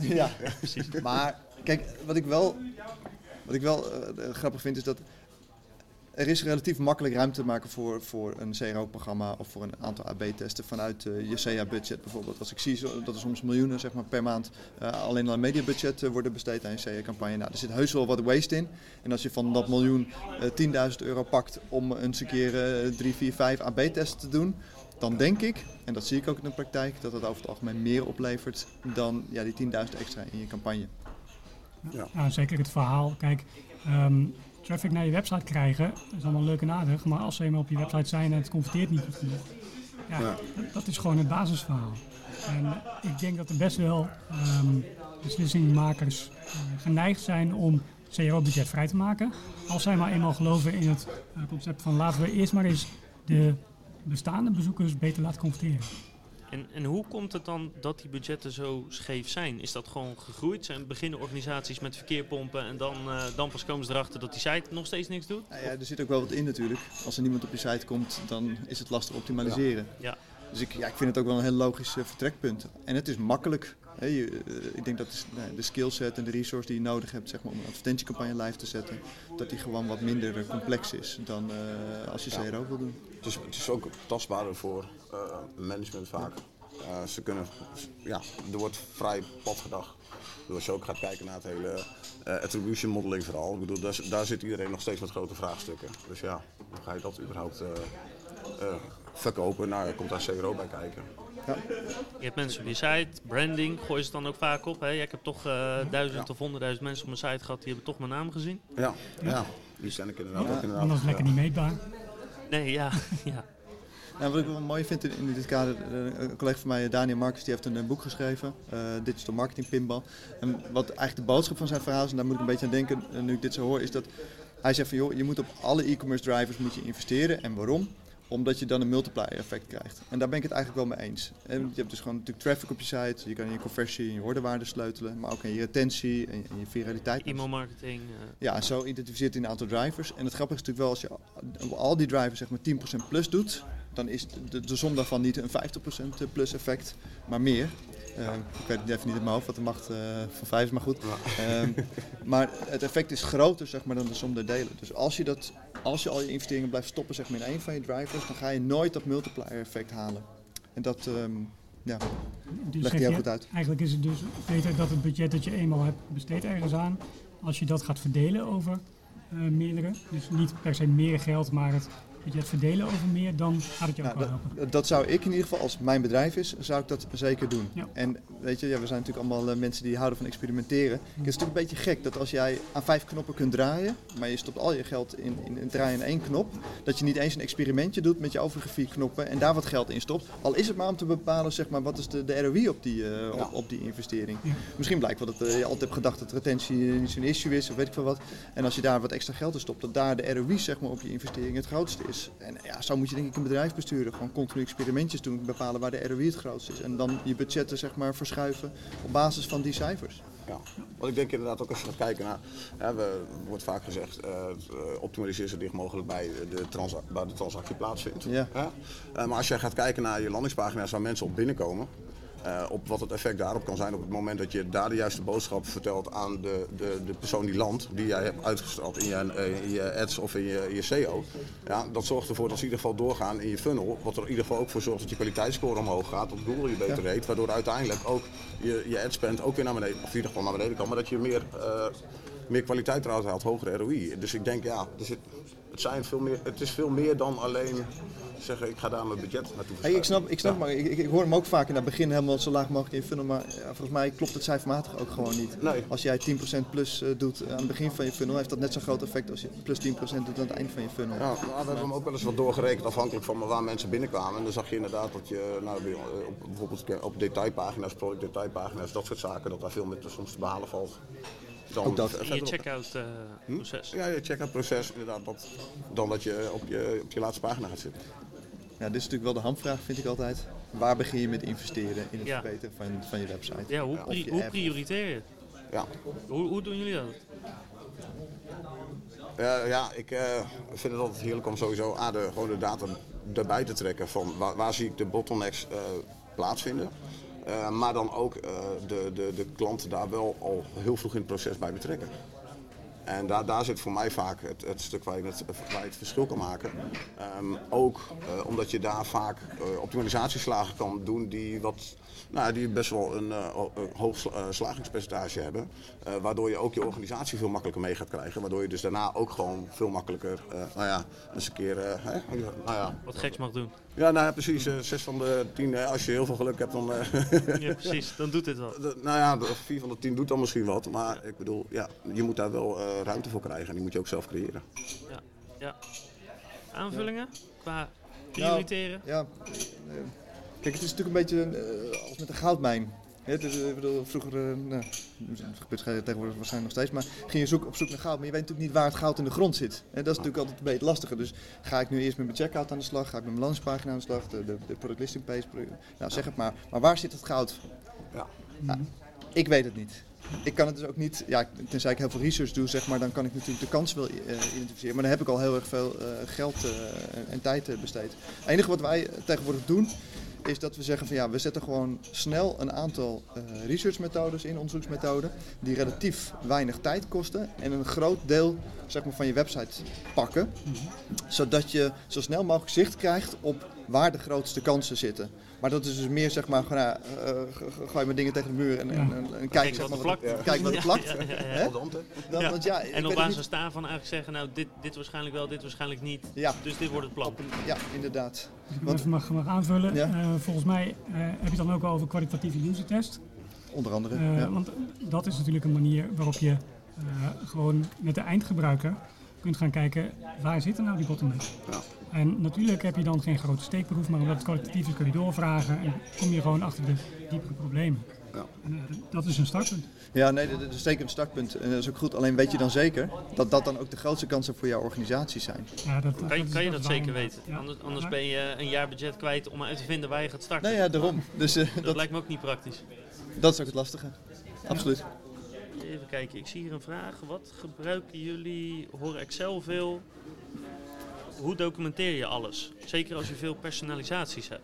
S5: Ja, precies. Maar kijk, wat ik wel, wat ik wel eh, grappig vind is dat er is relatief makkelijk ruimte te maken voor, voor een CRO-programma of voor een aantal AB-testen vanuit eh, je CA-budget bijvoorbeeld. Als ik zie zo- dat er soms miljoenen zeg maar, per maand eh, alleen aan mediabudget eh, worden besteed aan je CA-campagne. Nou, er zit heus wel wat waste in. En als je van dat miljoen eh 10.000 euro pakt om eens een keer 3, 4, 5 AB-testen te doen, dan denk ik, en dat zie ik ook in de praktijk, dat het over het algemeen meer oplevert dan ja, die 10.000 extra in je campagne.
S3: Ja, zeker het verhaal. Kijk, ehm, traffic naar je website krijgen is allemaal leuk en aardig. Maar als ze eenmaal op je website zijn en het converteert niet goed genoeg. Ja,
S2: Ja.
S3: Dat, dat is gewoon het basisverhaal. En ik denk dat er best wel ehm, beslissingmakers eh, geneigd zijn om CRO-budget vrij te maken. Als zij maar eenmaal geloven in het eh, concept van laten we eerst maar eens de bestaande bezoekers beter laten converteren.
S4: En, en hoe komt het dan dat die budgetten zo scheef zijn? Is dat gewoon gegroeid? Zijn beginnen organisaties met verkeerpompen en dan, eh, dan pas komen ze erachter dat die site nog steeds niks doet?
S5: Nou ja, er zit ook wel wat in natuurlijk. Als er niemand op je site komt, dan is het lastig optimaliseren.
S4: Ja.
S5: Dus ik, ja, ik vind het ook wel een heel logisch eh, vertrekpunt. En het is makkelijk. Hè, je, eh, ik denk dat de, skillset en de resource die je nodig hebt zeg maar, om een advertentiecampagne live te zetten, dat die gewoon wat minder complex is dan als je CRO wil doen.
S2: Het is, het is ook tastbaarder voor eh, management vaak. Eh, ze kunnen, ja, er wordt vrij plat gedacht. Dus als je ook gaat kijken naar het hele eh, attribution modeling vooral. Ik bedoel, daar, daar zit iedereen nog steeds met grote vraagstukken. Dus ja, hoe ga je dat überhaupt eh, eh, verkopen? Nou, er komt daar CRO bij kijken.
S4: Je hebt mensen op je site, branding, gooi ze het dan ook vaak op. Hè? Ja, ik heb toch eh, duizend of honderdduizend mensen op mijn site gehad, die hebben toch mijn naam gezien.
S2: Ja, ja. die ken ik inderdaad ook inderdaad.
S3: Anders lekker
S2: ja.
S3: niet meetbaar.
S4: Nee, ja. (laughs) ja.
S5: Nou, wat ik wel mooi vind in, dit kader, eh, een collega van mij, Daniel Marcus, die heeft een boek geschreven, eh, Digital Marketing Pinball. En wat eigenlijk de boodschap van zijn verhaal is, en daar moet ik een beetje aan denken eh, nu ik dit zo hoor, is dat hij zegt van joh, je moet op alle e-commerce drivers moet je investeren. En waarom? Omdat je dan een multiplier effect krijgt. En daar ben ik het eigenlijk wel mee eens. En je hebt dus gewoon natuurlijk traffic op je site, je kan in je conversie en je orderwaarde sleutelen, maar ook in je retentie en je viraliteit.
S4: E-mail marketing. eh,
S5: Ja, zo identificeert hij een aantal drivers. En het grappige is natuurlijk wel, als je al die drivers zeg maar 10% plus doet, dan is de, de som daarvan niet een 50% plus effect, maar meer. Eh, ik weet het even niet in mijn hoofd wat de macht eh, van 5 is, maar goed. Ehm, maar het effect is groter zeg maar, dan de som der delen. Dus als je, dat, als je al je investeringen blijft stoppen zeg maar, in één van je drivers, dan ga je nooit dat multiplier effect halen. En dat ehm, ja,
S3: Dus
S5: legt heel
S3: je,
S5: goed uit.
S3: Eigenlijk is het dus beter dat het budget dat je eenmaal hebt besteed ergens aan, als je dat gaat verdelen over eh, meerdere, dus niet per se meer geld, maar het budget verdelen over meer, dan gaat het je ook
S5: Nou,
S3: wel
S5: dat,
S3: helpen.
S5: dat zou ik in ieder geval, als het mijn bedrijf is, zou ik dat zeker doen.
S3: Ja.
S5: En weet je, ja, we zijn natuurlijk allemaal eh, mensen die houden van experimenteren. Het is natuurlijk een beetje gek dat als jij aan vijf knoppen kunt draaien, maar je stopt al je geld in, in, in draaien in één knop, dat je niet eens een experimentje doet met je overige vier knoppen en daar wat geld in stopt. Al is het maar om te bepalen, zeg maar, wat is de, de ROI op die, eh, op, op die investering.
S3: Ja.
S5: Misschien blijkt wel dat eh, je altijd hebt gedacht dat retentie niet zo'n issue is, of weet ik veel wat. En als je daar wat extra geld in stopt, dat daar de ROI zeg maar, op je investering het grootste is. En ja, zo moet je denk ik een bedrijf besturen. Gewoon continu experimentjes doen, bepalen waar de ROI het grootst is. En dan je budgetten zeg maar verschuiven op basis van die cijfers.
S2: Ja, want ik denk inderdaad ook als je gaat kijken naar, hè, we, er wordt vaak gezegd, eh, eh, optimaliseer zo dicht mogelijk bij de, bij de transactie plaatsvindt.
S5: Ja.
S2: Hè? Eh, maar als jij gaat kijken naar je landingspagina's waar mensen op binnenkomen, eh, op wat het effect daarop kan zijn op het moment dat je daar de juiste boodschap vertelt aan de, de, de persoon die landt, die jij hebt uitgesteld in je, eh, in je ads of in je, je SEO. Ja, dat zorgt ervoor dat ze in ieder geval doorgaan in je funnel. Wat er in ieder geval ook voor zorgt dat je kwaliteitsscore omhoog gaat, dat Google je beter heet, waardoor uiteindelijk ook je, je ad spend ook weer naar beneden, of in ieder geval naar beneden kan, maar dat je meer, eh, meer kwaliteit eruit haalt, hogere ROI. Dus ik denk ja, het, zijn veel meer, het is veel meer dan alleen zeggen ik ga daar mijn budget naartoe
S5: Hey, ik snap, ik snap
S2: Ja.
S5: maar ik, ik, ik hoor hem ook vaak in het begin helemaal zo laag mogelijk in funnel. Maar ja, volgens mij klopt het cijfermatig ook gewoon niet.
S2: Nee.
S5: Als jij 10% plus eh, doet aan het begin van je funnel, heeft dat net zo'n groot effect als je plus 10% doet aan het eind van je funnel.
S2: Ja, nou, we hebben hem ook wel eens wat doorgerekend afhankelijk van waar mensen binnenkwamen. En dan zag je inderdaad dat je nou, bij- op, bijvoorbeeld op detailpagina's, product detailpagina's, dat soort zaken, dat daar veel meer te- soms te behalen valt. Dan
S5: Ook dat.
S4: je checkout eh, proces.
S2: Ja, je check-out proces inderdaad, dat, dan dat je op, je op je laatste pagina gaat zitten.
S5: Ja, dit is natuurlijk wel de hamvraag, vind ik altijd. Waar begin je met investeren in het
S4: Ja.
S5: verbeteren van, van je website?
S4: Ja, hoe,
S5: Of
S4: pri-
S5: je
S4: hoe prioriteer je?
S2: Ja,
S4: Hoe, hoe doen jullie dat?
S2: Ja, ja ik eh, vind het altijd heerlijk om sowieso A, de, gewoon de data erbij te trekken van waar, waar zie ik de bottlenecks eh, plaatsvinden. Eh, maar dan ook eh, de, de, de klant daar wel al heel vroeg in het proces bij betrekken. En daar, daar zit voor mij vaak het, het stuk waar je het, verschil kan maken. Ehm, ook eh, omdat je daar vaak eh, optimalisatieslagen kan doen die, wat, nou, die best wel een eh, hoog sla- slagingspercentage hebben. Waardoor je ook je organisatie veel makkelijker mee gaat krijgen. Waardoor je dus daarna ook gewoon veel makkelijker, nou ja, eens een keer, nou ja.
S4: Wat geks mag doen.
S2: Ja, nou ja, precies. eh, zes van de tien, eh, als je heel veel geluk hebt, dan... eh, (laughs)
S4: Ja, precies. Dan doet dit wat.
S2: de- nou ja, de vier van de tien doet dan misschien wat. Maar ik bedoel, ja, je moet daar wel eh, ruimte voor krijgen. En die moet je ook zelf creëren.
S4: Ja. ja. Aanvullingen qua prioriteren?
S5: Ja, eh, kijk, het is natuurlijk een beetje als met een goudmijn. Eh, ik bedoel, vroeger, eh, nou, gebeurt tegenwoordig waarschijnlijk nog steeds, maar ging je zoek, op zoek naar goud, maar je weet natuurlijk niet waar het goud in de grond zit. En dat is natuurlijk altijd een beetje lastiger. Dus ga ik nu eerst met mijn checkout aan de slag, ga ik met mijn landingspagina aan de slag, de, de, de product listing page, nou zeg het maar. Maar waar zit het goud?
S2: Ja.
S5: Ik weet het niet. Ik kan het dus ook niet, ja, tenzij ik heel veel research doe, zeg maar, dan kan ik natuurlijk de kans wel eh, identificeren. Maar dan heb ik al heel erg veel geld en, en tijd besteed. Het enige wat wij tegenwoordig doen, is dat we zeggen van ja, we zetten gewoon snel een aantal eh, researchmethodes in, onderzoeksmethoden, die relatief weinig tijd kosten en een groot deel zeg maar, van je website pakken. Zodat je zo snel mogelijk zicht krijgt op waar de grootste kansen zitten. Maar dat is dus meer zeg maar, gewoon, eh, g- gooi maar dingen tegen de muur en, en, en, en kijk,
S4: Kijk
S5: zeg
S4: wat
S5: maar, wat,
S4: plakt.
S5: kijk wat er plakt. Dan,
S4: Ja.
S5: want ja, ik
S4: En op
S5: het
S4: basis
S5: niet.
S4: daarvan eigenlijk zeggen, nou dit, dit waarschijnlijk wel, dit waarschijnlijk niet.
S5: Ja.
S4: Dus dit wordt het plan.
S5: Ja, inderdaad.
S3: Als ik hem
S5: Want-
S3: even mag, mag aanvullen.
S5: Ja.
S3: eh, volgens mij eh, heb je het dan ook al over kwalitatieve user test.
S5: Onder andere.
S3: Eh,
S5: ja.
S3: Want dat is natuurlijk een manier waarop je eh, gewoon met de eindgebruiker kunt gaan kijken waar zitten nou die bottlenecks.
S2: Ja.
S3: En natuurlijk heb je dan geen grote steekproef, maar omdat het kwalitatief is kun je doorvragen en kom je gewoon achter de diepere problemen.
S2: Ja.
S3: En, eh, dat is een startpunt.
S5: Ja, nee, dat is zeker een startpunt. En dat is ook goed. Alleen weet je dan zeker dat dat dan ook de grootste kansen voor jouw organisatie zijn.
S3: Ja, dat,
S4: Kan je, kan dat zeker weten?
S3: Ja.
S4: Anders, ben je een jaar budget kwijt om uit te vinden waar je gaat starten.
S5: Nou ja, daarom. Dus eh,
S4: Dat
S5: dat,
S4: lijkt me ook niet praktisch.
S5: dat is ook het lastige. Absoluut.
S4: Even kijken, ik zie hier een vraag. Wat gebruiken jullie? Horen Excel veel? Hoe documenteer je alles? Zeker als je veel personalisaties hebt.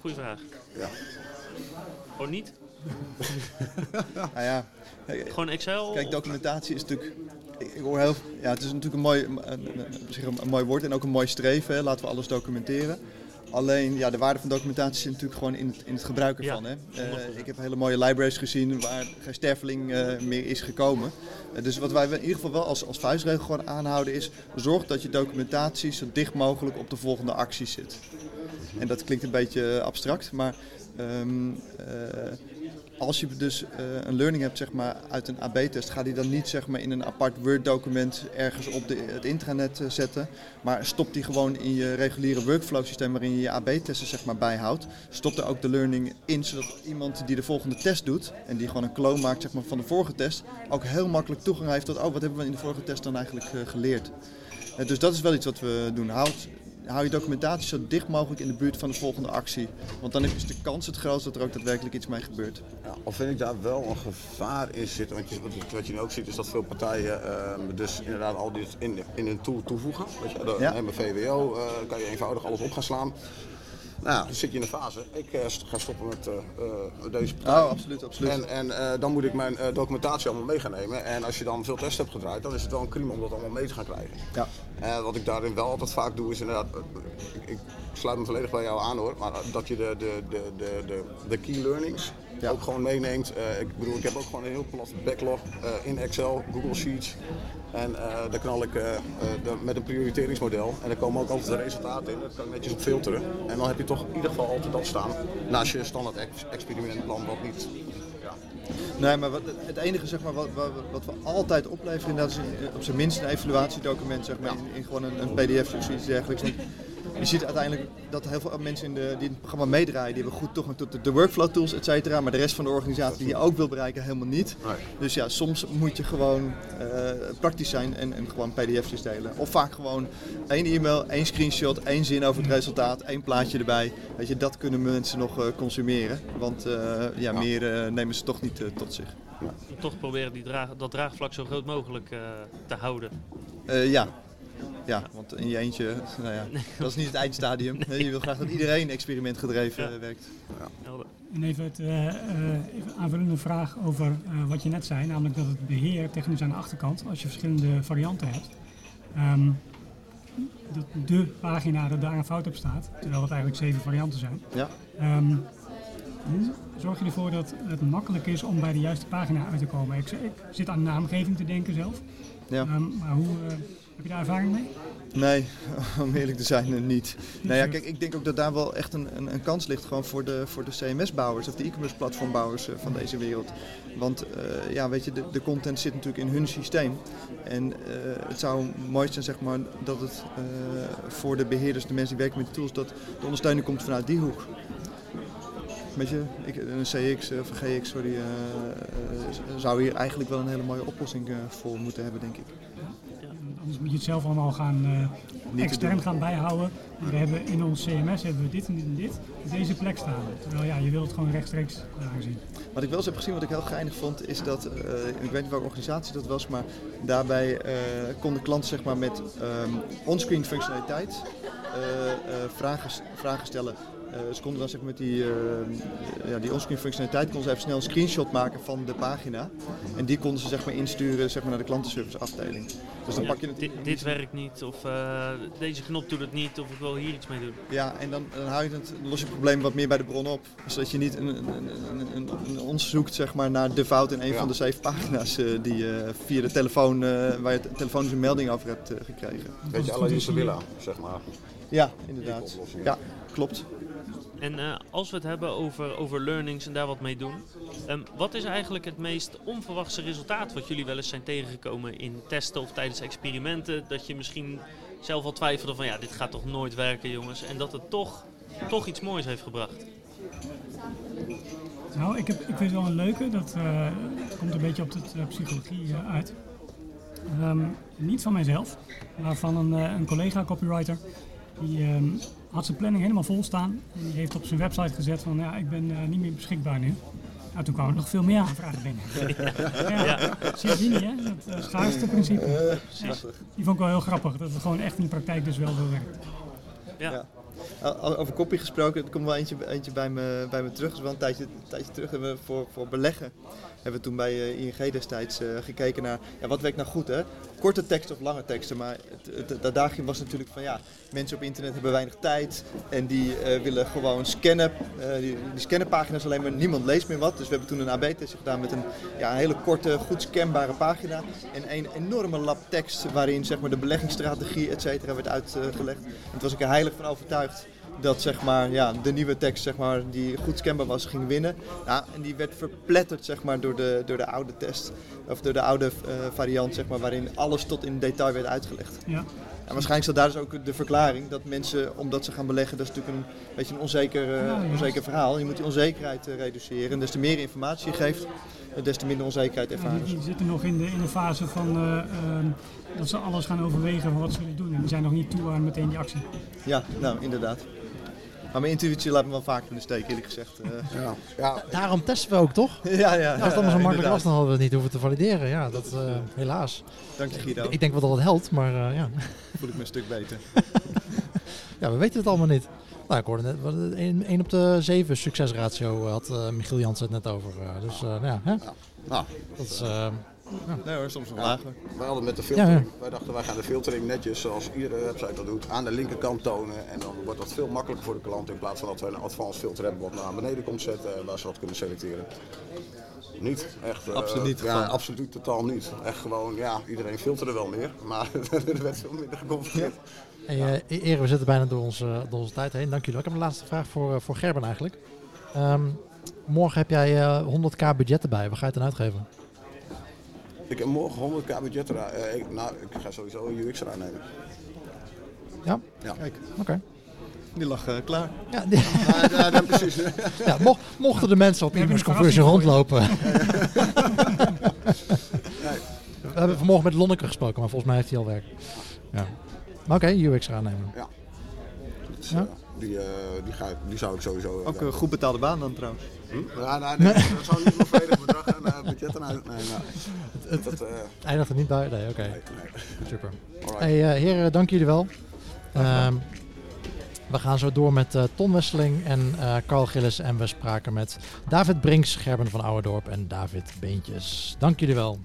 S4: Goeie vraag.
S2: Ja.
S4: Of niet? (laughs)
S5: Nou ja,
S4: Gewoon Excel?
S5: kijk, documentatie is natuurlijk... Ik hoor heel, ja, het is natuurlijk een mooi, een, een- een, een mooi woord en ook een mooi streven. Hè. Laten we alles documenteren. Alleen, ja, de waarde van documentatie zit natuurlijk gewoon in het, in het gebruik
S4: Ja,
S5: ervan. Hè. Eh,
S4: 100%.
S5: ik heb hele mooie libraries gezien waar geen sterveling eh, meer is gekomen. Eh, dus wat wij in ieder geval wel als, als vuistregel gewoon aanhouden is... zorg dat je documentatie zo dicht mogelijk op de volgende actie zit. En dat klinkt een beetje abstract, maar ehm, eh, als je dus eh, een learning hebt zeg maar, uit een AB-test, ga die dan niet zeg maar, in een apart Word-document ergens op de, het intranet eh, zetten. Maar stop die gewoon in je reguliere workflow-systeem waarin je je AB-testen zeg maar, bijhoudt. Stop er ook de learning in, zodat iemand die de volgende test doet en die gewoon een clone maakt zeg maar, van de vorige test, ook heel makkelijk toegang heeft tot, oh, wat hebben we in de vorige test dan eigenlijk eh, geleerd. Dus dat is wel iets wat we doen. Houd, hou je documentatie zo dicht mogelijk in de buurt van de volgende actie. Want dan is de kans het grootst dat er ook daadwerkelijk iets mee gebeurt.
S2: Ja, of vind ik daar wel een gevaar in zitten? Want je, wat, je nu ook ziet is dat veel partijen ehm, dus inderdaad al dit in, in een tool toevoegen. Weet je, de,
S5: Ja.
S2: Met VWO eh, kan je eenvoudig alles op gaan slaan. Nou, dan zit je in de fase. Ik eh, ga stoppen met eh, deze partij.
S5: Oh, absoluut, absoluut.
S2: En, en dan moet ik mijn documentatie allemaal mee gaan nemen. En als je dan veel tests hebt gedraaid, dan is het wel een crime om dat allemaal mee te gaan krijgen.
S5: Ja.
S2: Eh, wat ik daarin wel altijd vaak doe, is inderdaad. eh, ik, sluit me volledig bij jou aan hoor. Maar dat je de, de, de, de, de, de key learnings
S5: Ja.
S2: ook gewoon meeneemt. Eh, ik bedoel, ik heb ook gewoon een heel plat backlog in Excel, Google Sheets. En daar knal ik de- met een prioriteringsmodel. En daar komen ook altijd de resultaten in. Dat kan ik netjes op filteren. En dan heb je toch in ieder geval altijd dat staan. Naast je standaard ex- experimentplan, wat niet.
S5: Nee, maar wat, het enige zeg maar, wat, wat, wat we altijd opleveren inderdaad is op zijn minst een evaluatiedocument zeg maar, in, in gewoon een, een pdf of zoiets dergelijks. Je ziet uiteindelijk dat heel veel mensen in, de, die in het programma meedraaien, die hebben goed toegang tot de, de workflow tools, et cetera. Maar de rest van de organisatie die je ook wil bereiken, helemaal niet.
S2: Nee.
S5: Dus ja, soms moet je gewoon eh, praktisch zijn en, en gewoon pdf'jes delen. Of vaak gewoon één e-mail, één screenshot, één zin over het resultaat, één plaatje erbij. Weet je, dat kunnen mensen nog eh, consumeren. Want eh, ja, meer nemen ze toch niet tot zich.
S4: Toch proberen die draag, dat draagvlak zo groot mogelijk eh, te houden.
S5: Eh, ja. Ja, want in je eentje, nou ja, (laughs) dat is niet het eindstadium. Je wil graag dat iedereen experimentgedreven
S4: Ja.
S5: eh, werkt.
S4: Helder.
S3: En even, het, eh, eh, even een aanvullende vraag over eh, wat je net zei, namelijk dat het beheer technisch aan de achterkant, als je verschillende varianten hebt, ehm, dat de pagina dat daar een fout op staat, terwijl het eigenlijk zeven varianten zijn.
S5: Ja.
S3: Ehm, hoe zorg je ervoor dat het makkelijk is om bij de juiste pagina uit te komen? Ik, ik zit aan naamgeving te denken zelf,
S5: Ja.
S3: Ehm, maar hoe, eh, heb je daar ervaring mee?
S5: Nee, (laughs) om eerlijk te zijn, eh, niet. Nou ja, kijk, ik denk ook dat daar wel echt een, een, een kans ligt gewoon voor de, voor de CMS-bouwers of de e-commerce platformbouwers eh, van deze wereld. Want eh, ja, weet je, de, de content zit natuurlijk in hun systeem. En het zou mooi zijn, zeg maar, dat het voor de beheerders, de mensen die werken met de tools, dat de ondersteuning komt vanuit die hoek. Weet je, ik, een CX of een GX, sorry, zou hier eigenlijk wel een hele mooie oplossing voor moeten hebben, denk ik.
S3: Anders moet je het zelf allemaal gaan eh,
S5: te
S3: extern gaan bijhouden. We hebben in ons CMS hebben we dit en dit en dit op deze plek staan. Terwijl ja, je wilt het gewoon rechtstreeks daar zien.
S5: Wat ik wel eens heb gezien, wat ik heel geinig vond, is dat, eh, ik weet niet welke organisatie dat was, maar daarbij eh, konden klanten zeg maar, met ehm, onscreen functionaliteit vragen, vragen stellen. Eh, ze konden dan zeg maar, met die, eh, ja, die onscreen functionaliteit konden ze even snel een screenshot maken van de pagina. En die konden ze zeg maar, insturen zeg maar, naar de klantenservice afdeling. Dus dan
S4: Ja,
S5: pak je
S4: dit,
S5: het.
S4: dit werkt niet, of eh, deze knop doet het niet, of ik wil hier iets mee doen.
S5: Ja, en dan, dan, hou je het, los je het probleem wat meer bij de bron op. Zodat je niet een, een, een, een, een ons zoekt zeg maar, naar de fout in een
S2: Ja.
S5: van de zeven pagina's die je via de telefoon, eh, waar je te- telefonisch een melding over hebt gekregen.
S2: Weet je,
S3: goed
S2: alle
S3: is,
S2: Isabella, zeg maar.
S5: Ja, inderdaad. Ja, klopt.
S4: En eh, als we het hebben over, over learnings en daar wat mee doen, ehm, wat is eigenlijk het meest onverwachte resultaat wat jullie wel eens zijn tegengekomen in testen of tijdens experimenten? Dat je misschien zelf al twijfelde van ja, dit gaat toch nooit werken jongens. En dat het toch, toch iets moois heeft gebracht.
S3: Nou, ik, heb, ik vind het wel een leuke. Dat eh, komt een beetje op de eh, psychologie uit. Ehm, niet van mijzelf, maar van een, een collega copywriter. Die ehm, had zijn planning helemaal vol staan. En die heeft op zijn website gezet van ja, ik ben eh, niet meer beschikbaar nu. Nou, toen kwamen er nog veel meer aanvragen binnen. (laughs) ja, Zie je niet, hè? Dat uh, schaarste principe. Die vond ik wel heel grappig, dat het gewoon echt in de praktijk dus wel zo werkt.
S4: Ja,
S5: Ja. Over kopie gesproken, er komt wel eentje, eentje bij, me, bij me terug. Dat is wel een tijdje, een tijdje terug hebben we voor, voor beleggen. Hebben we toen bij eh, ING destijds eh, gekeken naar ja, wat werkt nou goed hè? Korte teksten of lange teksten. Maar het, het, het was natuurlijk van ja, mensen op internet hebben weinig tijd. En die eh, willen gewoon scannen. die, die scannen pagina's alleen maar, niemand leest meer wat. Dus we hebben toen een AB-test gedaan met een, ja, een hele korte, goed scanbare pagina. En een enorme lab tekst waarin zeg maar, de beleggingsstrategie et cetera werd uitgelegd. En toen was ik er heilig van overtuigd dat zeg maar, ja, de nieuwe tekst zeg maar, die goed scanbaar was, ging winnen. Ja, en die werd verpletterd zeg maar, door, de, door de oude test, of door de oude eh, variant, zeg maar, waarin alles tot in detail werd uitgelegd.
S3: Ja.
S5: En waarschijnlijk staat daar dus ook de verklaring dat mensen, omdat ze gaan beleggen, dat is natuurlijk een beetje een onzeker, eh,
S3: Ja,
S5: onzeker verhaal. Je moet die onzekerheid eh, reduceren. En des te meer informatie je geeft, des te minder onzekerheid ervaren
S3: Die,
S5: ze.
S3: die zitten nog in de, in de fase van eh, ehm, dat ze alles gaan overwegen van wat ze willen doen. En die zijn nog niet toe aan meteen die actie.
S5: Ja, nou inderdaad. Maar mijn intuïtie laat me wel vaak in de steek, eerlijk gezegd. Eh,
S2: Ja, ja,
S1: Daarom testen we ook, toch?
S5: ja, (laughs) ja.
S1: Ja, als het allemaal zo makkelijk was, dan hadden we het niet hoeven te valideren. Ja, dat eh, helaas.
S5: Dank je Guido,
S1: Ik denk wel dat het helpt, maar eh, ja. (laughs)
S5: voel ik me een stuk beter. (laughs)
S1: ja, we weten het allemaal niet. Nou, ik hoorde net, wat, 1 op de 7 succesratio had eh, Michiel Jansen het net over. dus eh, nou ja, hè?
S2: nou,
S1: dat is...
S5: Nee hoor, soms nog lager.
S2: wij hadden met de filtering,
S1: Ja, ja.
S2: wij dachten wij gaan de filtering netjes zoals iedere website dat doet aan de linkerkant tonen. En dan wordt dat veel makkelijker voor de klant in plaats van dat we een advanced filter hebben wat naar beneden komt zetten en waar ze wat kunnen selecteren. Niet, echt. eh,
S5: Absoluut niet
S2: Ja, absoluut totaal niet. Echt gewoon, ja, iedereen filterde wel meer, (laughs) maar (laughs) er werd veel minder geconfronteerd.
S1: Hey, eh, Erik, we zitten bijna door onze, door onze tijd heen. Dank jullie. wel. Ik heb een laatste vraag voor, eh, voor Gerben eigenlijk. Ehm, morgen heb jij eh, 100k budget erbij. Waar ga je het dan uitgeven?
S2: Ik heb morgen 100k budget. Eh, ik, nou, ik ga sowieso een UX eraan nemen.
S1: Ja?
S2: Ja.
S5: Kijk,
S1: Oké.
S5: die lag eh, klaar.
S1: Ja, die-
S2: Ja, ja, ja, precies. (laughs)
S1: ja, mo- mochten de mensen op
S3: een
S1: conversion rondlopen. (laughs) We hebben vanmorgen met Lonneke gesproken, maar volgens mij heeft hij al werk. Ja. Maar oké, UX eraan nemen.
S2: Dus,
S1: Ja.
S2: Die, eh, die, ga, ik- die zou ik sowieso... eh,
S5: Ook een goed betaalde baan dan trouwens.
S2: Hm? Ja, nou, nee, dat zou niet mijn volledig bedrag en uh, budget aan uit. Nee, nou, dat, eh,
S1: Het eindigt er niet bij? Nee, oké.
S2: nee, nee.
S1: Super.
S2: Alright.
S1: Hey, eh, heren, dank jullie wel. Ehm, we gaan zo door met eh, Ton Wesseling en eh Carl Gillis. En we spraken met David Brinks, Gerben van Ouwendorp en David Beentjes. Dank jullie wel.